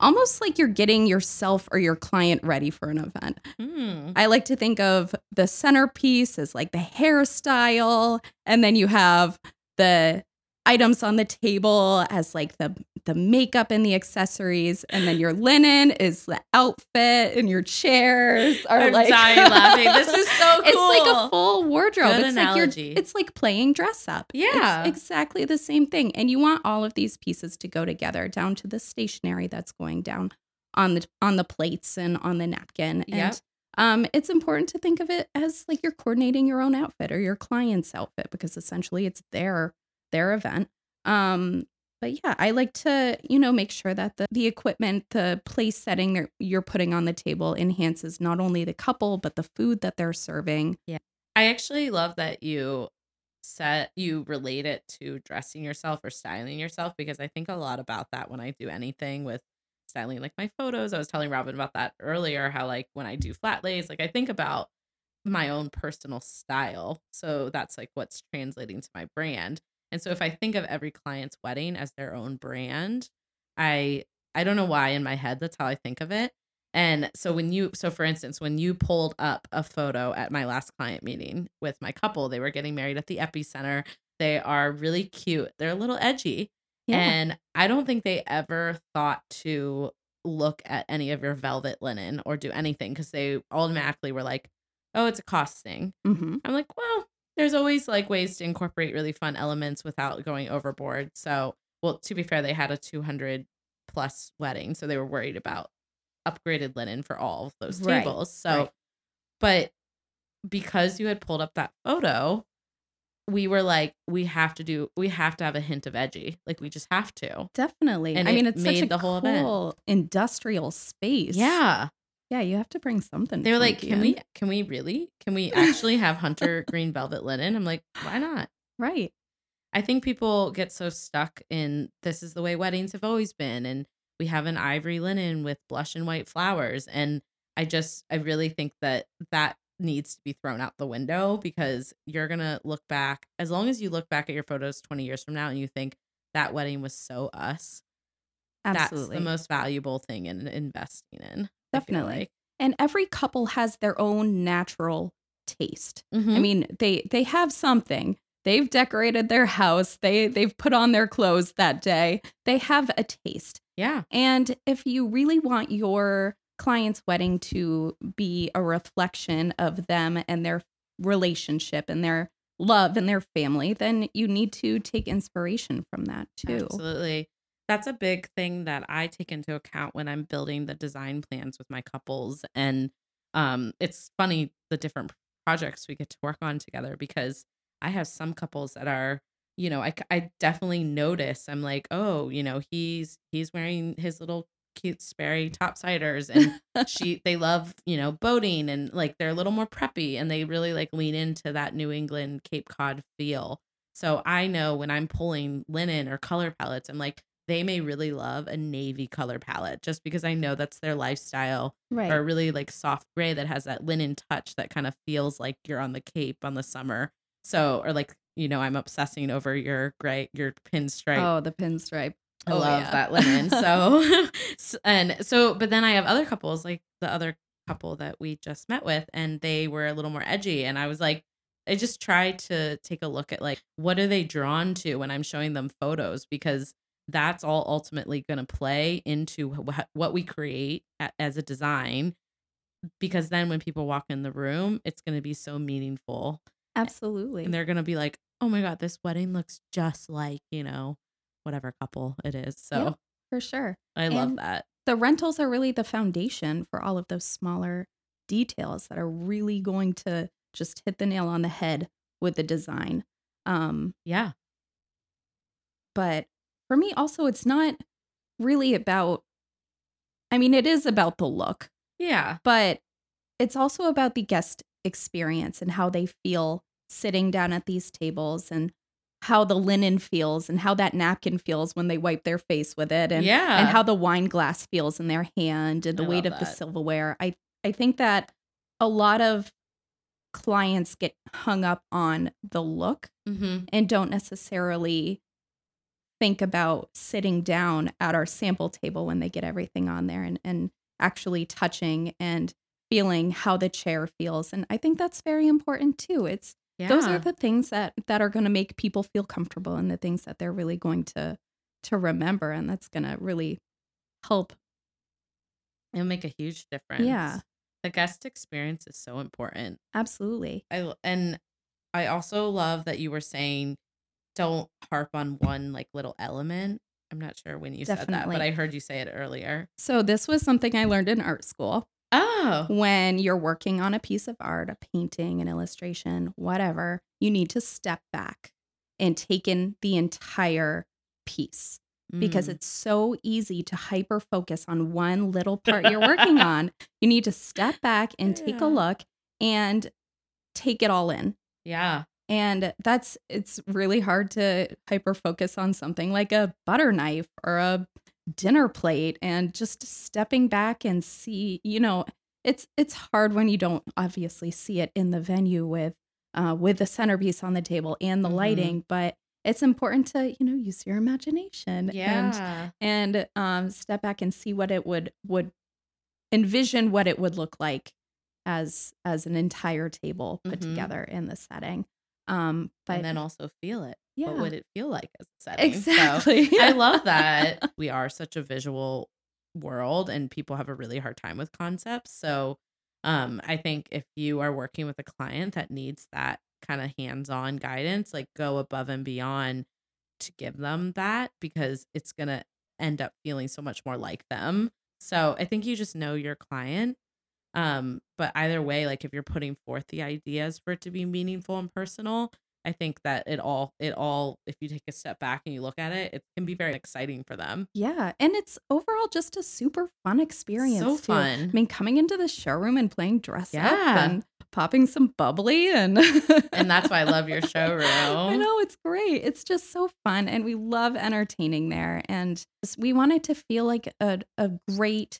almost like you're getting yourself or your client ready for an event. hmm, I like to think of the centerpiece as like the hairstyle, and then you have the items on the table as like the the makeup and the accessories, and then your linen is the outfit, and your chairs are I'm like dying laughing. This is so cool It's like a full wardrobe. Good it's analogy. like it's like playing dress up. Yeah. It's exactly the same thing. And you want all of these pieces to go together down to the stationery that's going down on the on the plates and on the napkin. Yep. And um it's important to think of it as like you're coordinating your own outfit or your client's outfit because essentially it's their their event. Um but yeah, I like to, you know, make sure that the, the equipment, the place setting that you're putting on the table enhances not only the couple, but the food that they're serving. Yeah. I actually love that you set you relate it to dressing yourself or styling yourself because I think a lot about that when I do anything with styling like my photos. I was telling Robin about that earlier how like when I do flat lays, like I think about my own personal style. So that's like what's translating to my brand. And so if I think of every client's wedding as their own brand, I I don't know why in my head that's how I think of it. And so when you so for instance, when you pulled up a photo at my last client meeting with my couple, they were getting married at the epicenter. They are really cute. They're a little edgy. And I don't think they ever thought to look at any of your velvet linen or do anything because they automatically were like, oh, it's a cost thing. hmm I'm like, well, there's always like ways to incorporate really fun elements without going overboard. So, well, to be fair, they had a 200 plus wedding, so they were worried about upgraded linen for all of those Right, tables. So, right. but because you had pulled up that photo, we were like, we have to do, we have to have a hint of edgy. Like, we just have to. Definitely. And I mean, it it's such made a the whole event. industrial space. Yeah. Yeah, you have to bring something. They were like, can in. we, can we really, can we actually have Hunter green velvet linen? I'm like, why not? Right. I think people get so stuck in this is the way weddings have always been. And we have an ivory linen with blush and white flowers. And I just, I really think that that needs to be thrown out the window because you're going to look back, as long as you look back at your photos 20 years from now and you think that wedding was so us, Absolutely. that's the most valuable thing in investing in. I Definitely. like. and every couple has their own natural taste. I Mhm. mean, they they have something. They've decorated their house. They they've put on their clothes that day. They have a taste. yeah. And if you really want your client's wedding to be a reflection of them and their relationship and their love and their family, then you need to take inspiration from that too. Absolutely. That's a big thing that I take into account when I'm building the design plans with my couples. And um, it's funny the different projects we get to work on together because I have some couples that are, you know, I, I definitely notice. I'm like, oh, you know, he's he's wearing his little cute Sperry topsiders and she they love, you know, boating and like they're a little more preppy and they really like lean into that New England Cape Cod feel. So I know when I'm pulling linen or color palettes, I'm like, they may really love a navy color palette just because I know that's their lifestyle. Right. Or really like soft gray that has that linen touch that kind of feels like you're on the Cape on the summer. So, or like, you know, I'm obsessing over your gray, your pinstripe. Oh, the pinstripe. I Oh, love yeah. that linen. So, and so, but then I have other couples, like the other couple that we just met with, and they were a little more edgy. And I was like, I just try to take a look at like, what are they drawn to when I'm showing them photos? Because that's all ultimately going to play into wh- what we create a- as a design. Because then when people walk in the room, it's going to be so meaningful. Absolutely. And they're going to be like, oh my God, this wedding looks just like, you know, whatever couple it is. So Yep. for sure. I love that. The rentals are really the foundation for all of those smaller details that are really going to just hit the nail on the head with the design. Um, Yeah. but for me also it's not really about I mean it is about the look, Yeah. but it's also about the guest experience and how they feel sitting down at these tables and how the linen feels and how that napkin feels when they wipe their face with it and yeah. and how the wine glass feels in their hand and the I weight of the silverware. I I think that a lot of clients get hung up on the look mm-hmm. and don't necessarily think about sitting down at our sample table when they get everything on there and, and actually touching and feeling how the chair feels. And I think that's very important too. It's yeah. those are the things that that are going to make people feel comfortable and the things that they're really going to to remember and that's going to really help. It'll make a huge difference. Yeah. The guest experience is so important. Absolutely. I and I also love that you were saying don't harp on one like little element. I'm not sure when you said that, but I heard you say it earlier. So this was something I learned in art school. Oh. when you're working on a piece of art, a painting, an illustration, whatever, you need to step back and take in the entire piece because Mm. it's so easy to hyper focus on one little part you're working on. You need to step back and take Yeah. a look and take it all in. yeah. And that's it's really hard to hyper focus on something like a butter knife or a dinner plate and just stepping back and see, you know, it's it's hard when you don't obviously see it in the venue with uh with the centerpiece on the table and the Mhm. lighting, but it's important to, you know, use your imagination and Yeah. and um step back and see what it would would envision what it would look like as as an entire table put Mhm. together in the setting. Um but and then also feel it. yeah. What would it feel like as a setting? So, Exactly. I love that we are such a visual world and people have a really hard time with concepts. So um I think if you are working with a client that needs that kind of hands-on guidance, like go above and beyond to give them that because it's going to end up feeling so much more like them. So I think you just know your client. Um but either way like if you're putting forth the ideas for it to be meaningful and personal, I think that it all it all if you take a step back and you look at it, it can be very exciting for them. Yeah, and it's overall just a super fun experience. So too. I mean, coming into the showroom and playing dress up Yeah. and popping some bubbly and And that's why I love your showroom. I know it's great. It's just so fun, and we love entertaining there. And we want it to feel like a a great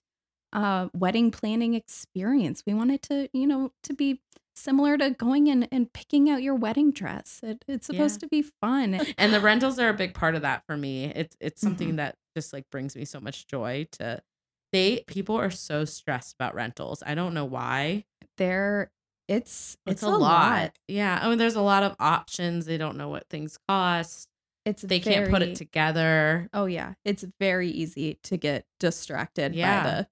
uh, wedding planning experience. We want it to, you know, to be similar to going in and picking out your wedding dress. It, it's supposed to be fun. And the rentals are a big part of that for me. It's it's something Mhm. that just like brings me so much joy to they people are so stressed about rentals. I don't know why. There, it's It's, it's, a, lot. Yeah. I mean there's a lot of options. They don't know what things cost. It's They can't put it together. Oh yeah, it's very easy to get distracted Yeah. by the,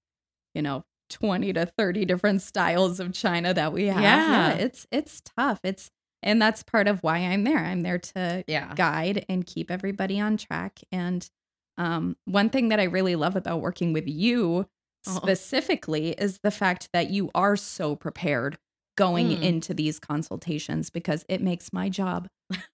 you know, 20 to 30 different styles of china that we have. Yeah. it's it's tough. It's and that's part of why I'm there. I'm there to Yeah. guide and keep everybody on track. And um, one thing that I really love about working with you Oh. specifically is the fact that you are so prepared going Mm. into these consultations because it makes my job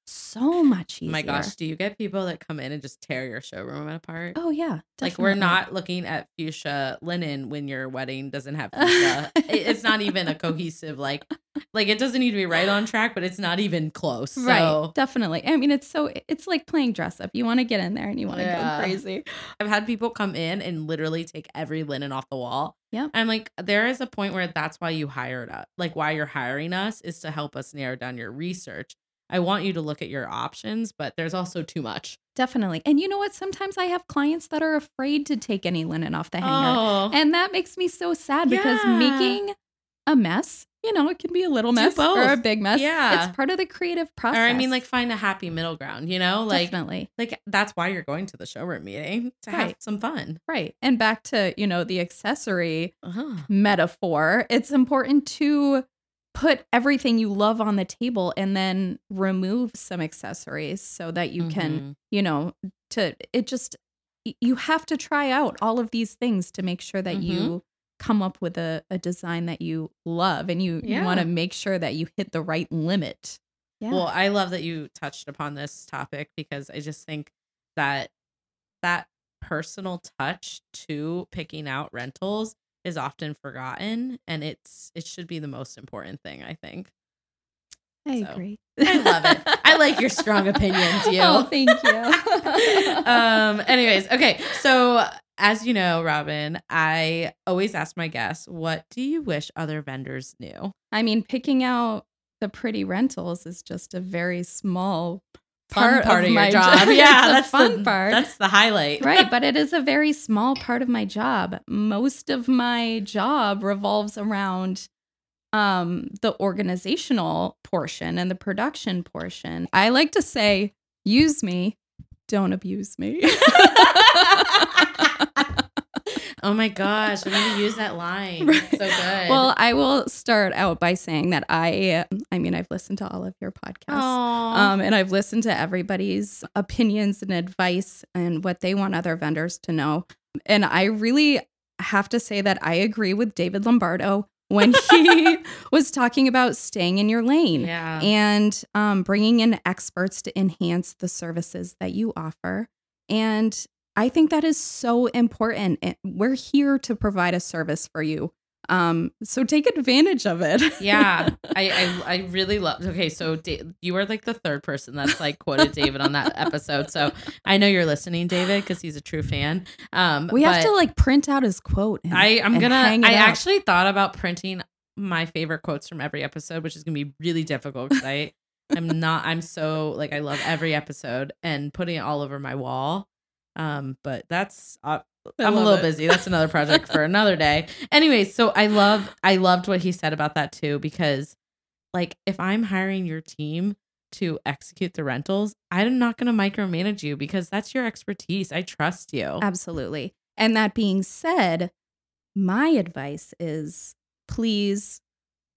so much easier. Oh my gosh, do you get people that come in and just tear your showroom apart? Oh yeah. like we're not looking at fuchsia linen when your wedding doesn't have fuchsia. It's not even a cohesive like like it doesn't need to be right on track, but it's not even close. So Right, definitely. I mean, it's so it's like playing dress up. You want to get in there and you want to Yeah. go crazy. I've had people come in and literally take every linen off the wall. Yeah, I'm like, there is a point where that's why you hired us. Like, why you're hiring us is to help us narrow down your research. I want you to look at your options, but there's also too much. Definitely. And you know what? Sometimes I have clients that are afraid to take any linen off the hanger. Oh, And that makes me so sad because Yeah. making a mess, you know, it can be a little mess or a big mess. Yeah. It's part of the creative or process. I mean, like, find a happy middle ground, you know? Like, definitely. like that's why you're going to the showroom meeting to have some fun. Right. And back to, you know, the accessory Uh-huh. metaphor, it's important to put everything you love on the table and then remove some accessories so that you can, Mhm. you know, to it just you have to try out all of these things to make sure that Mhm. you come up with a, a design that you love and you, you want to make sure that you hit the right limit. Yeah. Well, I love that you touched upon this topic because I just think that that personal touch to picking out rentals is often forgotten and it's it should be the most important thing, I think. I so, agree. I love it. I like your strong opinions, you. Oh, thank you. um anyways, okay. So as you know, Robin, I always ask my guests, what do you wish other vendors knew? I mean, picking out the pretty rentals is just a very small part, part of, of my job. job. Yeah, that's fun the, part. That's the highlight. right, but it is a very small part of my job. Most of my job revolves around um the organizational portion and the production portion. I like to say, use me, don't abuse me. oh my gosh, I'm gonna use that line. It's so good. Well, I will start out by saying that I I mean I've listened to all of your podcasts. Um, and I've listened to everybody's opinions and advice and what they want other vendors to know. And I really have to say that I agree with David Lombardo when he was talking about staying in your lane yeah. and um, bringing in experts to enhance the services that you offer. And I think that is so important. We're here to provide a service for you. Um, so take advantage of it. yeah, I, I I really love. Okay, so da- you were like the third person that's like quoted David on that episode. So I know you're listening, David, because he's a true fan. Um, we have to like print out his quote. and- I I'm gonna. I actually thought about printing my favorite quotes from every episode, which is gonna be really difficult because I I'm not. I'm so like I love every episode and putting it all over my wall. Um, but that's uh, I I'm a little it. busy. That's another project for another day. Anyways, so I love I loved what he said about that too because like if I'm hiring your team to execute the rentals, I'm not going to micromanage you because that's your expertise. I trust you. Absolutely. And that being said, my advice is please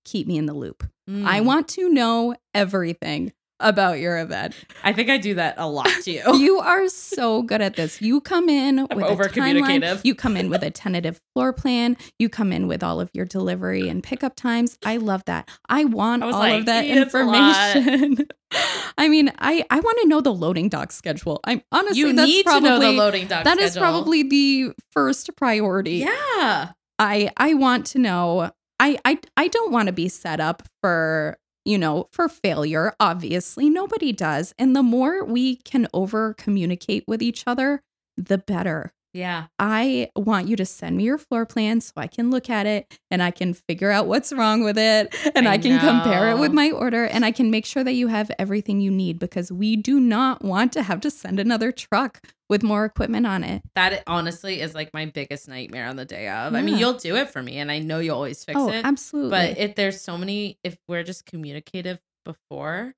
keep me in the loop. I Mm. want to know everything about your event. I think I do that a lot to you. You are so good at this. You come in with a over-communicative. timeline. You come in with a tentative floor plan. You come in with all of your delivery and pickup times. I love that. I want I all like, of that "Yeah, it's a lot." information. I mean, I I want to know the loading dock schedule. I'm honestly you that's need probably, to know the loading dock That is schedule. probably the first priority. Yeah. I I want to know. I I I don't want to be set up for you know for failure. Obviously, nobody does. And the more we can over communicate with each other, the better. Yeah. I want you to send me your floor plan so I can look at it and I can figure out what's wrong with it and I, I can compare it with my order and I can make sure that you have everything you need because we do not want to have to send another truck with more equipment on it. That honestly is like my biggest nightmare on the day of. I mean, you'll do it for me and I know you'll always fix oh, it. absolutely. But if there's so many, if we're just communicative before,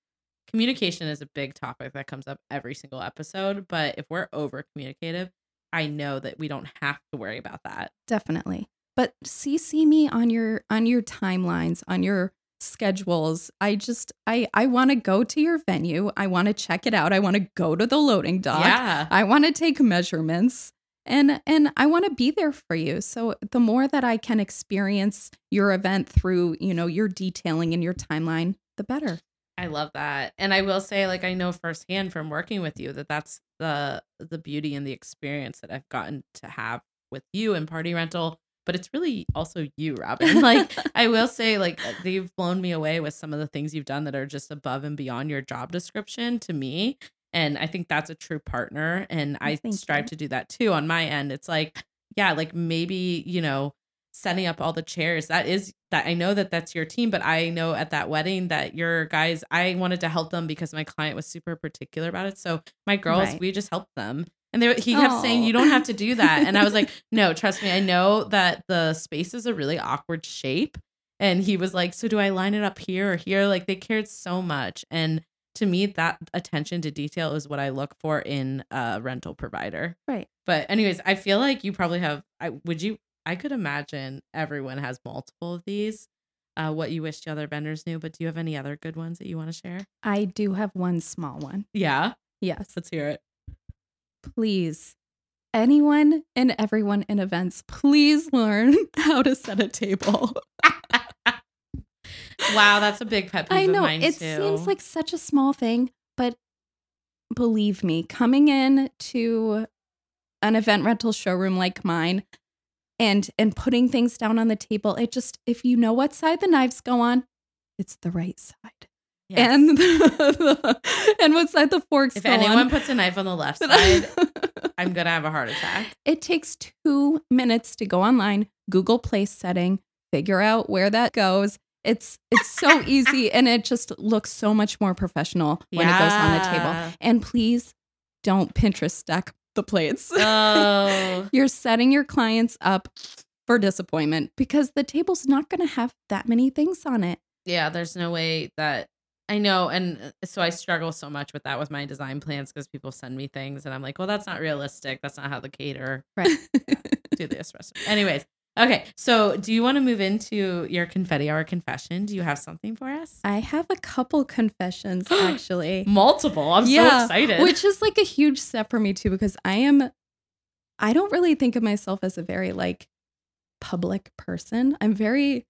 communication is a big topic that comes up every single episode. But if we're over communicative, I know that we don't have to worry about that. definitely but cc me on your on your timelines on your schedules i just i i want to go to your venue i want to check it out i want to go to the loading dock Yeah. i want to take measurements and and I want to be there for you. So the more that I can experience your event through, you know, your detailing and your timeline, the better. I love that. And I will say like I know firsthand from working with you that that's the the beauty and the experience that I've gotten to have with you and party rental, but it's really also you, Robin. Like I will say like uh, they've blown me away with some of the things you've done that are just above and beyond your job description to me. And I think that's a true partner and oh, I Thank strive you. to do that too on my end. It's like yeah, like maybe, you know, setting up all the chairs that is that i know that that's your team but i know at that wedding that your guys i wanted to help them because my client was super particular about it so my girls Right. we just helped them and they, he kept saying you don't have to do that and i was like no trust me i know that the space is a really awkward shape and he was like so do i line it up here or here like they cared so much and to me that attention to detail is what i look for in a rental provider Right. but anyways, I feel like you probably have. I would you. I could imagine everyone has multiple of these. Uh, what you wish the other vendors knew, but do you have any other good ones that you want to share? I do have one small one. Yeah, Yes. let's hear it. Please. Anyone and everyone in events, please learn how to set a table. Wow, that's a big pet peeve I know of mine it too. seems like such a small thing, but believe me, coming in to an event rental showroom like mine and and putting things down on the table, it just if you know what side the knives go on, it's the right side. Yes. And the, and what side the forks if anyone on. puts a knife on the left side, I'm gonna have a heart attack. it takes two minutes to go online, Google place setting, figure out where that goes. It's it's so easy and it just looks so much more professional when it goes on the table. And please don't Pinterest stack the plates. Oh, You're setting your clients up for disappointment because the table's not going to have that many things on it. yeah. There's no way that I know, and uh, so I struggle so much with that with my design plans because people send me things, and I'm like, well, that's not realistic. That's not how the caterer Right. do the espresso. Anyways, okay. So, do you want to move into your confetti hour confession? Do you have something for us? I have a couple confessions actually. Multiple. I'm so excited. which is like a huge step for me too because i am i don't really think of myself as a very like public person i'm very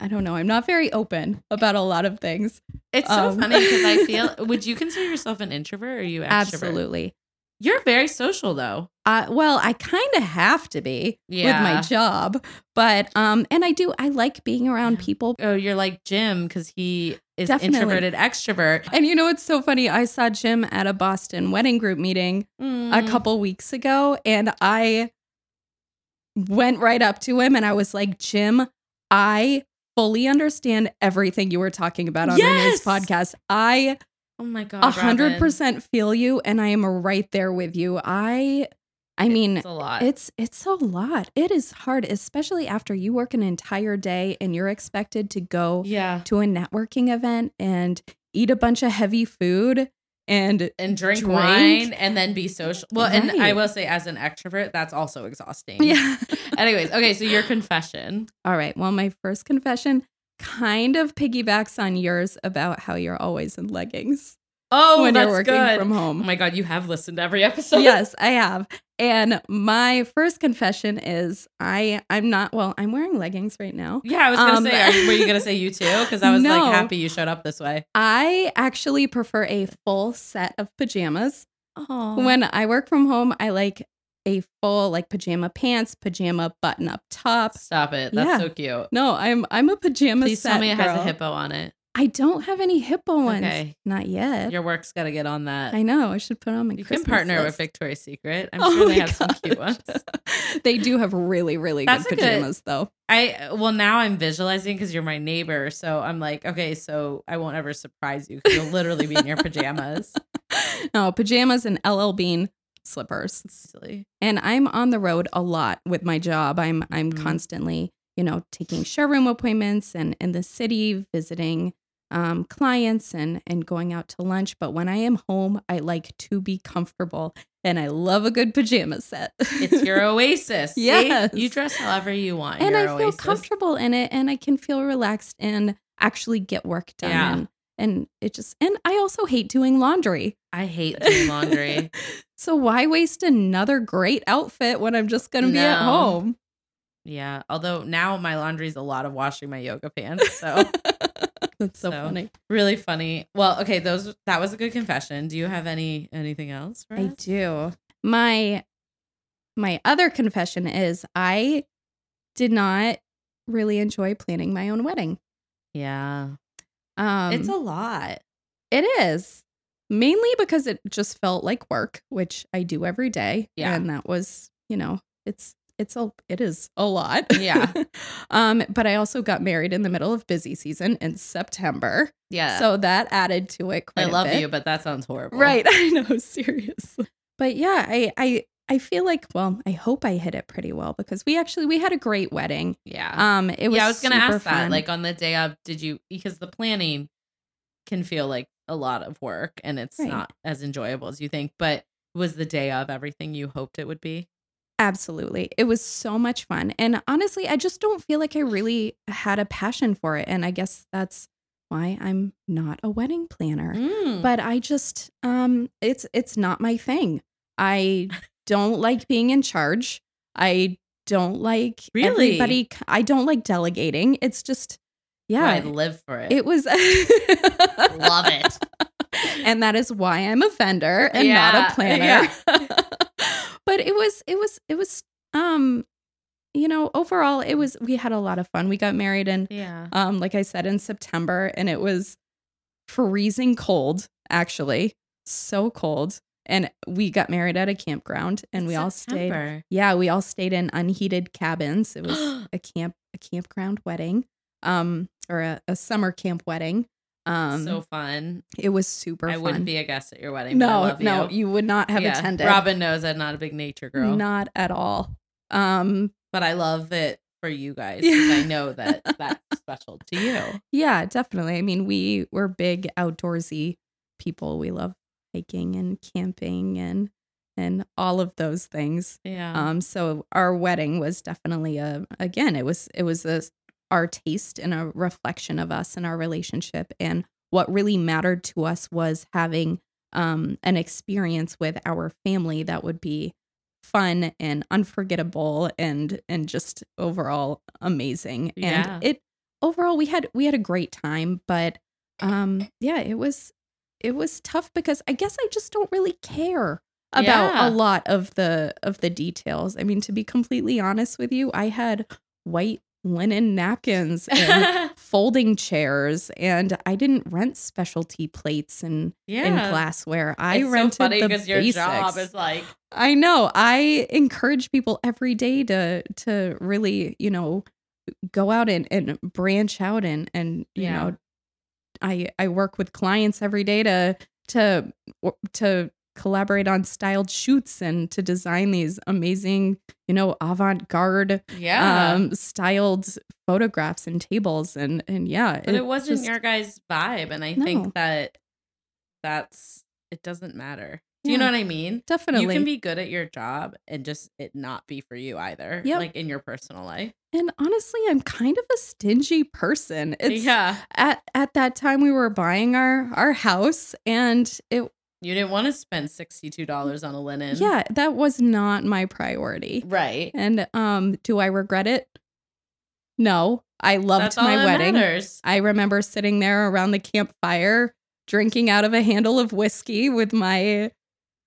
i don't know i'm not very open about a lot of things it's so um, funny because I feel. Would you consider yourself an introvert or are you extrovert? absolutely You're very social though. uh, well i kind of have to be with my job but um and i do i like being around people Oh, you're like Jim because he is Definitely. introverted extrovert. and you know it's so funny i saw jim at a boston wedding group meeting a Mm. couple weeks ago and I went right up to him and I was like, Jim, I fully understand everything you were talking about on Yes! Renee's podcast. I Oh my god. a hundred Robin. percent feel you and I am right there with you. I I mean It's a lot. it's it's a lot. It is hard, especially after you work an entire day and you're expected to go yeah. to a networking event and eat a bunch of heavy food and And drink, Drink. wine and then be social. Well, and I will say, as an extrovert, that's also exhausting. yeah. Anyways, okay, so your confession. All right. Well, my first confession kind of piggybacks on yours about how you're always in leggings Oh, when that's you're working good. from home. Oh my god, you have listened to every episode. yes, I have. And my first confession is I I'm not well, I'm wearing leggings right now. Yeah, I was gonna Um, say, are were you gonna say you too? Because I was No. like happy you showed up this way. I actually prefer a full set of pajamas. Oh, When I work from home, I like a full like pajama pants, pajama button up top. stop it. That's Yeah. so cute. No, I'm I'm a pajama Please set tell me it has a hippo on it. I don't have any hippo ones. Okay. Not yet. Your work's got to get on that. I know. I should put on my you Christmas can partner with. Victoria's Secret. I'm Oh sure they have some cute ones. they do have really, really That's good a good- pajamas, though. I well now I'm visualizing because you're my neighbor, so I'm like, okay, so I won't ever surprise you because you'll literally be in your pajamas. no, pajamas and LL Bean slippers. It's silly. And I'm on the road a lot with my job. I'm I'm Mhm. constantly, you know, taking showroom appointments and in the city, visiting um, clients and and going out to lunch. But when I am home, I like to be comfortable, and I love a good pajama set. It's your oasis. see? Yes. you dress however you want. and I feel comfortable in it, and I can feel relaxed and actually get work done. Yeah. And and it just and I also hate doing laundry. I hate doing laundry. So why waste another great outfit when I'm just going to be at home? yeah. Although now my laundry's a lot of washing my yoga pants. So That's so, So, funny. really funny. Well, okay, those that was a good confession. Do you have any anything else for I us? do. My my other confession is I did not really enjoy planning my own wedding. Yeah. Um it's a lot. it is. Mainly because it just felt like work, which I do every day. Yeah. And that was, you know, it's it's a it is a lot. Yeah. um, but I also got married in the middle of busy season in September. Yeah. So that added to it quite I love bit. you, but that sounds horrible. Right. I know, seriously. But yeah, I I I feel like well, I hope I hit it pretty well because we actually we had a great wedding. Yeah. Um it was yeah, I was gonna super ask that. Like on the day of, did you because the planning can feel like a lot of work and it's Right. not as enjoyable as you think. But was the day of everything you hoped it would be? Absolutely. It was so much fun. And honestly, I just don't feel like I really had a passion for it. And I guess that's why I'm not a wedding planner. Mm. But I just um it's it's not my thing. I don't like being in charge. I don't like Really? everybody I don't like delegating. It's just yeah. I live for it. It was Love it. and that is why I'm a vendor and Yeah, not a planner. yeah. but it was it was it was um you know, overall it was we had a lot of fun. We got married in yeah. um like I said in September and it was freezing cold actually. So cold. And we got married at a campground and we all stayed yeah, we all stayed in unheated cabins. It was a camp a campground wedding. Um or a, a summer camp wedding. Um so fun. it was super I fun. wouldn't be a guest at your wedding. but I no, no, you. you would not have Yeah. attended. Robin knows I'm not a big nature girl, Not at all. Um, but I love it for you guys Yeah. I know that that's special to you. yeah, definitely. I mean, we were big outdoorsy people. We love hiking and camping and and all of those things. Yeah. Um, so our wedding was definitely a again, it was it was a our taste and a reflection of us and our relationship. And what really mattered to us was having um an experience with our family that would be fun and unforgettable and and just overall amazing. Yeah. And it overall we had we had a great time, but um yeah, it was it was tough because I guess I just don't really care about Yeah. a lot of the of the details. I mean, to be completely honest with you, I had white linen napkins and folding chairs and I didn't rent specialty plates and yeah. in glassware. I it's rented so funny the because your basics. job is like I know. I encourage people every day to to really, you know, go out and, and branch out and and you Yeah. know I I work with clients every day to to to collaborate on styled shoots and to design these amazing, you know, avant-garde yeah. um styled photographs and tables and and yeah, but it, wasn't just- your guys' vibe, and I No. think that that's it doesn't matter. Do you know what I mean? definitely You can be good at your job and just it not be for you either. Yep. Like in your personal life. and honestly, I'm kind of a stingy person. It's yeah. at at that time we were buying our our house and it You didn't want to spend sixty two dollars on a linen. yeah that was not my priority Right. and um do i regret it no i loved That's my wedding matters. i remember sitting there around the campfire drinking out of a handle of whiskey with my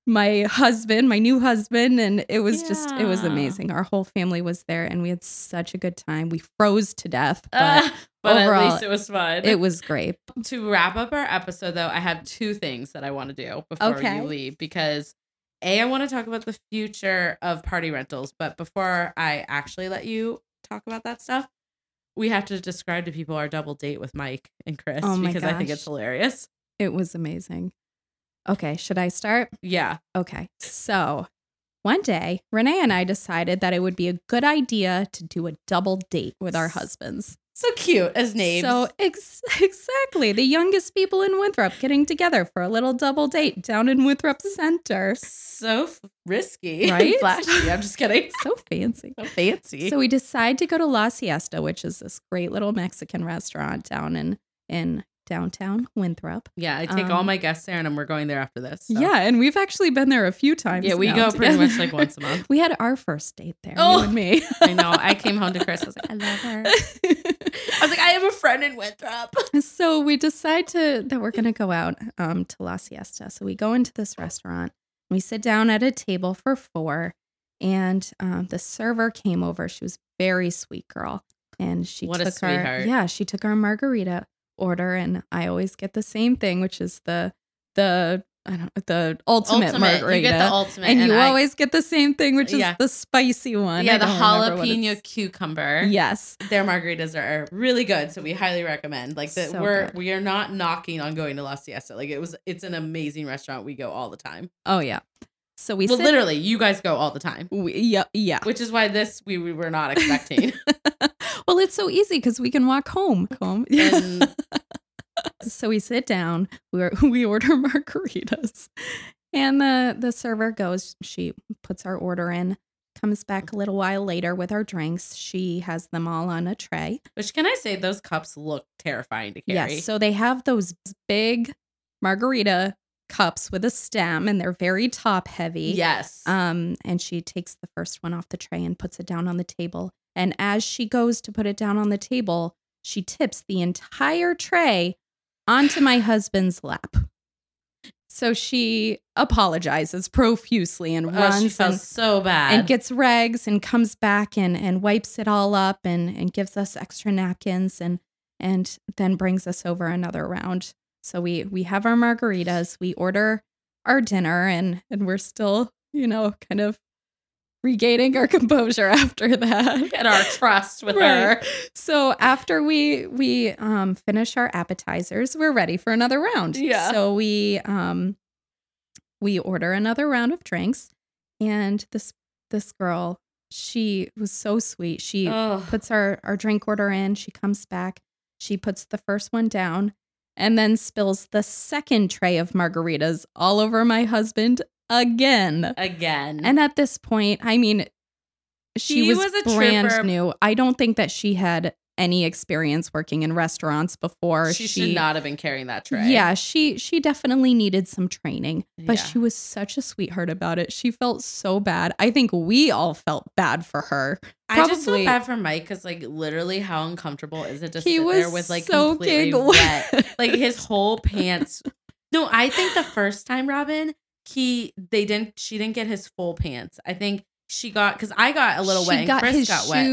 my husband my new husband and it was just it was amazing. Our whole family was there and we had such a good time. We froze to death but Uh, but overall, at least it was fun. it was great. To wrap up our episode though i have two things that i want to do before Okay. you leave because a i want to talk about the future of party rentals but before i actually let you talk about that stuff we have to describe to people our double date with mike and chris Oh because i think it's hilarious. It was amazing okay should i start yeah Okay. So one day, Renee and I decided that it would be a good idea to do a double date with our husbands. so cute as names So ex- exactly, the youngest people in Winthrop getting together for a little double date down in Winthrop Center. so f- risky Right? flashy i'm just kidding So fancy. so fancy So we decide to go to La Siesta, which is this great little Mexican restaurant down in in downtown Winthrop. Yeah, I take all Um, my guests there, and we're going there after this. so. Yeah, and we've actually been there a few times. yeah, we go pretty much like once a month. We had our first date there, Oh. you and me. I know. I came home to Chris. I was like, I love her. I was like, I have a friend in Winthrop. so we decide to that we're gonna go out um, to La Siesta. So we go into this restaurant. We sit down at a table for four, and um, the server came over. She was very sweet girl, and she What took our yeah she took our margarita order, and I always get the same thing, which is the the I don't the ultimate, margarita. You get the ultimate. and, you I- always get the same thing, which is Yeah. the spicy one. yeah, the don't remember what jalapeno cucumber. Yes. Their margaritas are really good, so we highly recommend. Like that, So we're good. we are not knocking on going to La Siesta. Like it was, it's an amazing restaurant. We go all the time. Oh yeah. So we well, sit- literally, you guys go all the time, we, yeah yeah. which is why this we, we were not expecting. well, it's so easy because we can walk home. Home. And- so we sit down. We are, we order margaritas, and the the server goes. She puts our order in. Comes back a little while later with our drinks. She has them all on a tray. which can I say, those cups look terrifying to carry. Yes. So they have those big margarita cups with a stem, and they're very top heavy. yes, Um, and she takes the first one off the tray and puts it down on the table. And as she goes to put it down on the table, she tips the entire tray onto my husband's lap. So she apologizes profusely and Oh, she runs and, so bad. and gets rags and comes back and, and wipes it all up and, and gives us extra napkins and and then brings us over another round. So we we have our margaritas, we order our dinner and and we're still, you know, kind of regaining our composure after that. and our trust with Right. her. So after we we um finish our appetizers, we're ready for another round. Yeah. So we um we order another round of drinks and this this girl, she was so sweet. She Oh, puts our our drink order in, she comes back, she puts the first one down and then spills the second tray of margaritas all over my husband again. again. And at this point, I mean, she She was, was a brand trooper. new. I don't think that she had any experience working in restaurants before. she, should not have been carrying that tray. Yeah, she she definitely needed some training, but Yeah. she was such a sweetheart about it. She felt so bad. I think we all felt bad for her. Probably. I just feel bad for Mike because, like, literally, how uncomfortable is it to he sit was there with like so completely wet, like his whole pants. No, I think the first time, Robin, he they didn't. She didn't get his full pants. I think she got because I got a little she wet and got Chris his got wet.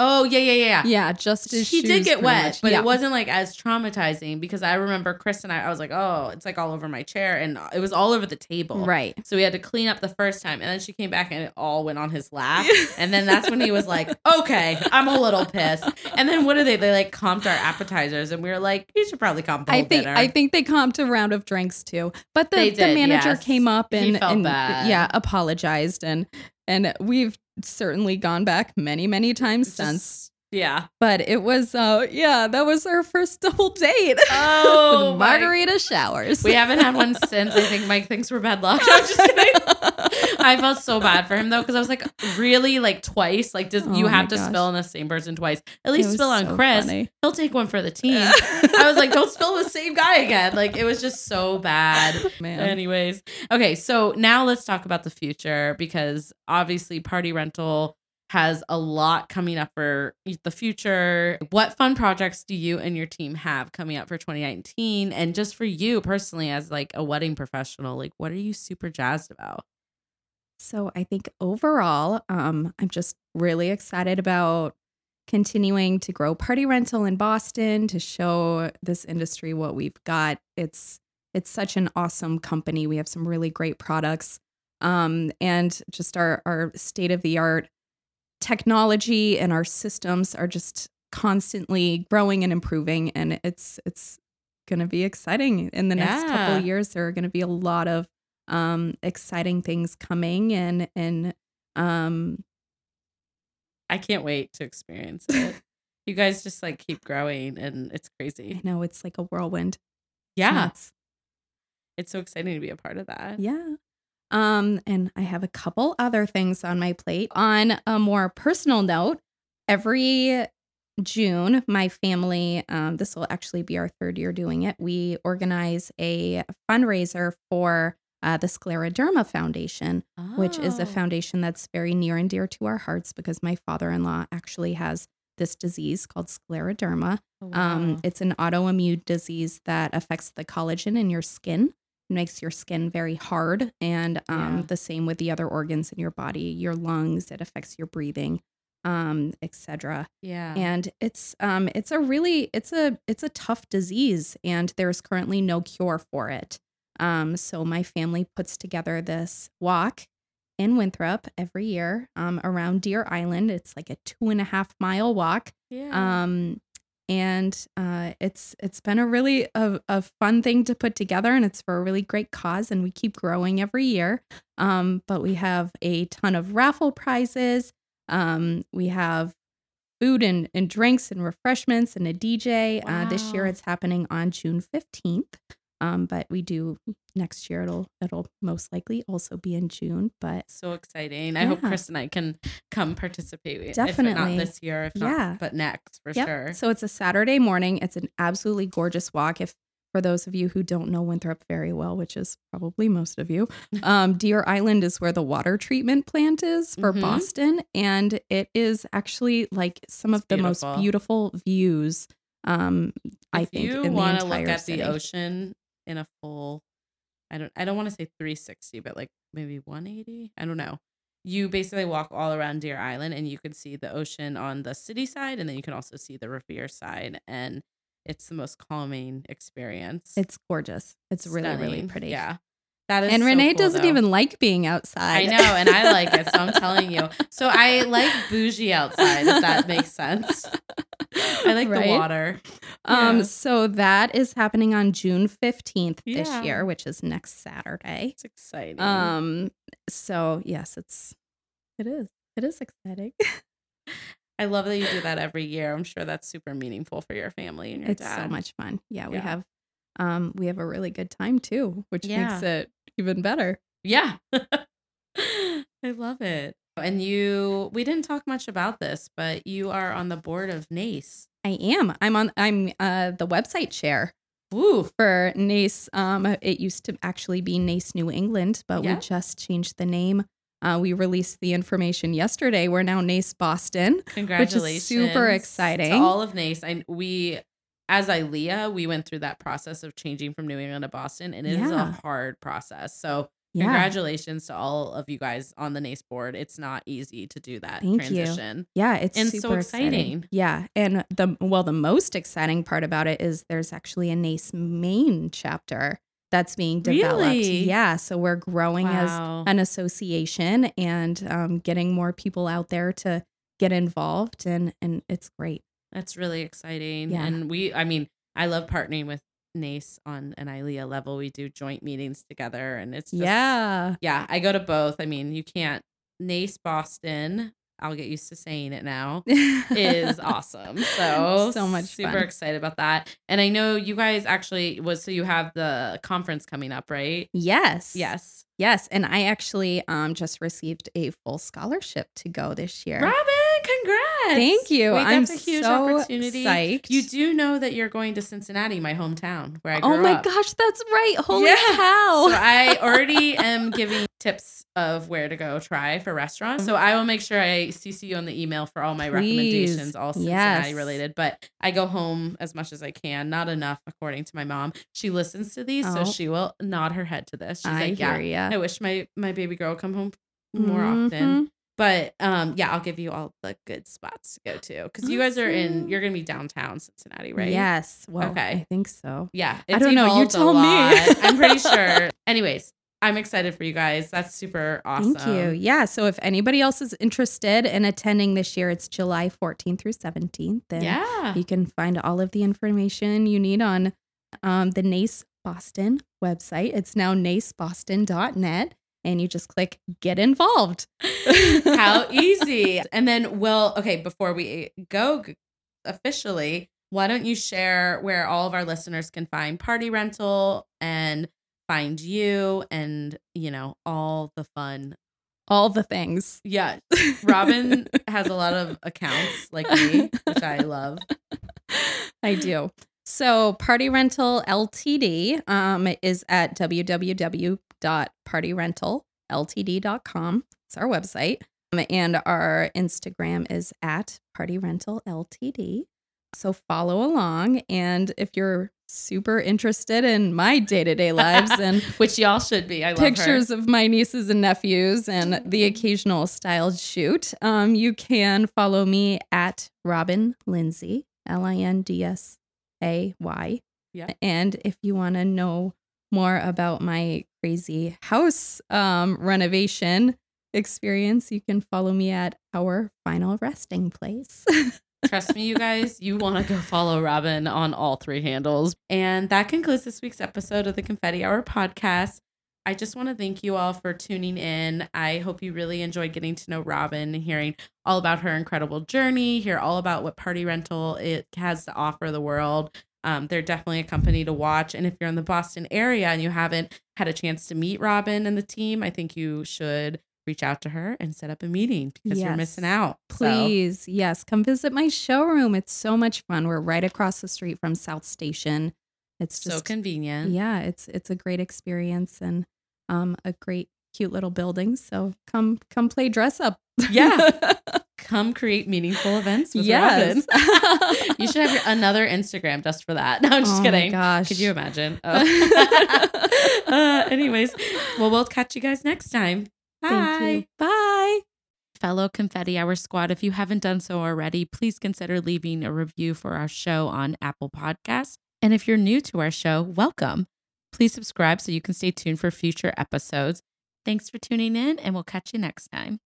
Oh yeah, yeah, yeah. yeah. Yeah, just he did get wet, much. but Yeah. it wasn't like as traumatizing because I remember Chris and I. I was like, oh, it's like all over my chair, and it was all over the table. right. So we had to clean up the first time, and then she came back and it all went on his lap. And then that's when he was like, "Okay, I'm a little pissed." And then what are they? They like comped our appetizers, and we were like, "You should probably comp I think dinner." I think they comped a round of drinks too. But the, They the manager yes. came up and, felt and yeah, apologized and and we've certainly gone back many, many times Just- since. Yeah. But it was uh yeah, that was our first double date. Oh, With my- margarita showers. We haven't had one since. I think Mike thinks we're bad luck. I'm just kidding. I felt so bad for him though because I was like, really, like twice. Like, does Oh you have to gosh. spill on the same person twice? At least spill on so Chris. funny. He'll take one for the team. I was like, don't spill the same guy again. Like, it was just so bad. Man. Anyways, okay, so now let's talk about the future because obviously Party Rental has a lot coming up for the future. What fun projects do you and your team have coming up for 2019 and just for you personally as like a wedding professional, like what are you super jazzed about? So I think overall, um, I'm just really excited about continuing to grow party rental in Boston to show this industry what we've got. It's it's such an awesome company. We have some really great products. Um, and just our our state of the art technology and our systems are just constantly growing and improving and it's it's going to be exciting in the next couple of years there are going to be a lot of um exciting things coming and and um I can't wait to experience it. you guys just like keep growing and it's I crazy. know it's like a whirlwind Yeah. nuts. It's so exciting to be a part of that. yeah um and i have a couple other things on my plate on a more personal note every June, my family, um, this will actually be our third year doing it. We organize a fundraiser for uh, the Scleroderma Foundation, which is a Oh. foundation that's very near and dear to our hearts because my father in law actually has this disease called scleroderma. Oh, Um, it's an autoimmune disease that affects the collagen in your skin. Makes your skin very hard, and um, Yeah. the same with the other organs in your body, your lungs. It affects your breathing, um, etc. yeah. And it's um, it's a really it's a it's a tough disease, and there's currently no cure for it. Um, so my family puts together this walk in Winthrop every year um, around Deer Island. It's like a two and a half mile walk. yeah. Um, and uh, it's it's been a really a, a fun thing to put together, and it's for a really great cause, and we keep growing every year. Um, but we have a ton of raffle prizes. Um, we have food and, and drinks and refreshments and a DJ. Uh, this year it's happening on June fifteenth. Um, but we do next year. It'll it'll most likely also be in June. But so exciting. I hope Chris and I can come participate. If Definitely. not this year, if Yeah. not, but next for Yep. sure. So it's a Saturday morning. It's an absolutely gorgeous walk. If for those of you who don't know Winthrop very well, which is probably most of you, um, Deer Island is where the water treatment plant is for Mhm. Boston, and it is actually like some It's of the beautiful. most beautiful views. Um, I think you in the want to look at city. the ocean in a full, I don't, I don't want to say 360, but like maybe 180. I don't know. You basically walk all around Deer Island, and you can see the ocean on the city side, and then you can also see the Revere side, and it's the most calming experience. It's gorgeous. It's really really pretty. Yeah, that is. And so Renee cool, doesn't though. even like being outside. I know, and I like it, so I'm telling you. So I like bougie outside, if that makes sense. I like the water. Um, Yeah. so that is happening on June 15th this Yeah. year, which is next Saturday. It's exciting. Um, so yes, it's it is. It is exciting. I love that you do that every year. I'm sure that's super meaningful for your family and your it's dad. so much fun. Yeah, we Yeah. have um we have a really good time too, which Yeah. makes it even better. Yeah. I love it. And you, we didn't talk much about this, but you are on the board of NACE. I am. I'm on I'm uh the website chair Ooh. for NACE. Um it used to actually be NACE New England, but Yeah. we just changed the name. Uh, we released the information yesterday. We're now NACE Boston. Congratulations. super exciting. All of NACE. and we, as ILEA, we went through that process of changing from New England to Boston, and it is a hard process. So, Yeah. congratulations to all of you guys on the NACE board. It's not easy to do that Thank you. transition. Yeah, it's And so super exciting. Yeah, and the well, the most exciting part about it is there's actually a NACE Maine chapter that's being developed. Really? Yeah, so we're growing as an association and um, getting more people out there to get involved, and and it's great. That's really exciting. Yeah. And we, I mean, I love partnering with NACE on an ILEA level. We do joint meetings together and it's just, yeah, yeah, I go to both. I mean, you can't, NACE Boston, I'll get used to saying it now, is awesome. So, so much super fun. excited about that. And I know you guys actually was, so you have the conference coming up, right? Yes, Yes. yes, and I actually um just received a full scholarship to go this year. Robin, congrats. Thank you. Wait, I'm that's a huge so opportunity. psyched. You do know that you're going to Cincinnati, my hometown, where I grew up. Oh my up. gosh, that's right! Holy Yeah. cow! So I already am giving tips of where to go try for restaurants. So I will make sure I CC you on the email for all my Please. recommendations, all Cincinnati Yes. related. But I go home as much as I can, not enough according to my mom. She listens to these, so Oh. she will nod her head to this. She's I like, "Yeah, hear ya. I wish my my baby girl would come home more Mhm. often." But um, yeah, I'll give you all the good spots to go to because you guys are in. Awesome. You're gonna be downtown Cincinnati, right? Yes. Well, Okay. I think so. Yeah, I don't know. You tell me. I'm pretty sure. Anyways, I'm excited for you guys. That's super awesome. Thank you. Yeah. So if anybody else is interested in attending this year, it's July 14th through 17th. And Yeah. you can find all of the information you need on um, the NACE Boston website. It's now naceboston.net. And you just click get involved. How easy. And then, well, okay, before we go officially, why don't you share where all of our listeners can find Party Rental and find you and, you know, all the fun all the things. Yeah. Robin has a lot of accounts like me, which I love. I do. So Party Rental Ltd um, is at www.partyrentalltd.com. It's our website. Um, and our Instagram is at Party Rental Ltd. So follow along. And if you're super interested in my day to day lives and which y'all should be, I love pictures her. of my nieces and nephews and the occasional styled shoot, um, you can follow me at Robin Lindsay, L I N D S A Y. Yeah. And if you want to know more about my crazy house um, renovation experience, you can follow me at our final resting place. Trust me, you guys, you want to go follow Robin on all three handles. And that concludes this week's episode of the Confetti Hour podcast. I just want to thank you all for tuning in. I hope you really enjoyed getting to know Robin and hearing all about her incredible journey, hear all about what party rental it has to offer the world. Um, they're definitely a company to watch. And if you're in the Boston area and you haven't had a chance to meet Robin and the team, I think you should reach out to her and set up a meeting because you're missing out. So, Please, yes, come visit my showroom. It's so much fun. We're right across the street from South Station. It's so just convenient. yeah, it's it's a great experience and um a great cute little building. So come come play dress up. Yeah. Come create meaningful events with Yes. Robin. you should have your, another Instagram just for that. No, I'm just Oh my kidding. gosh. Could you imagine? Oh. uh, anyways, well, we'll catch you guys next time. Bye. Thank you. Bye. Fellow Confetti Hour Squad, if you haven't done so already, please consider leaving a review for our show on Apple Podcasts. And if you're new to our show, welcome. Please subscribe so you can stay tuned for future episodes. Thanks for tuning in, and we'll catch you next time.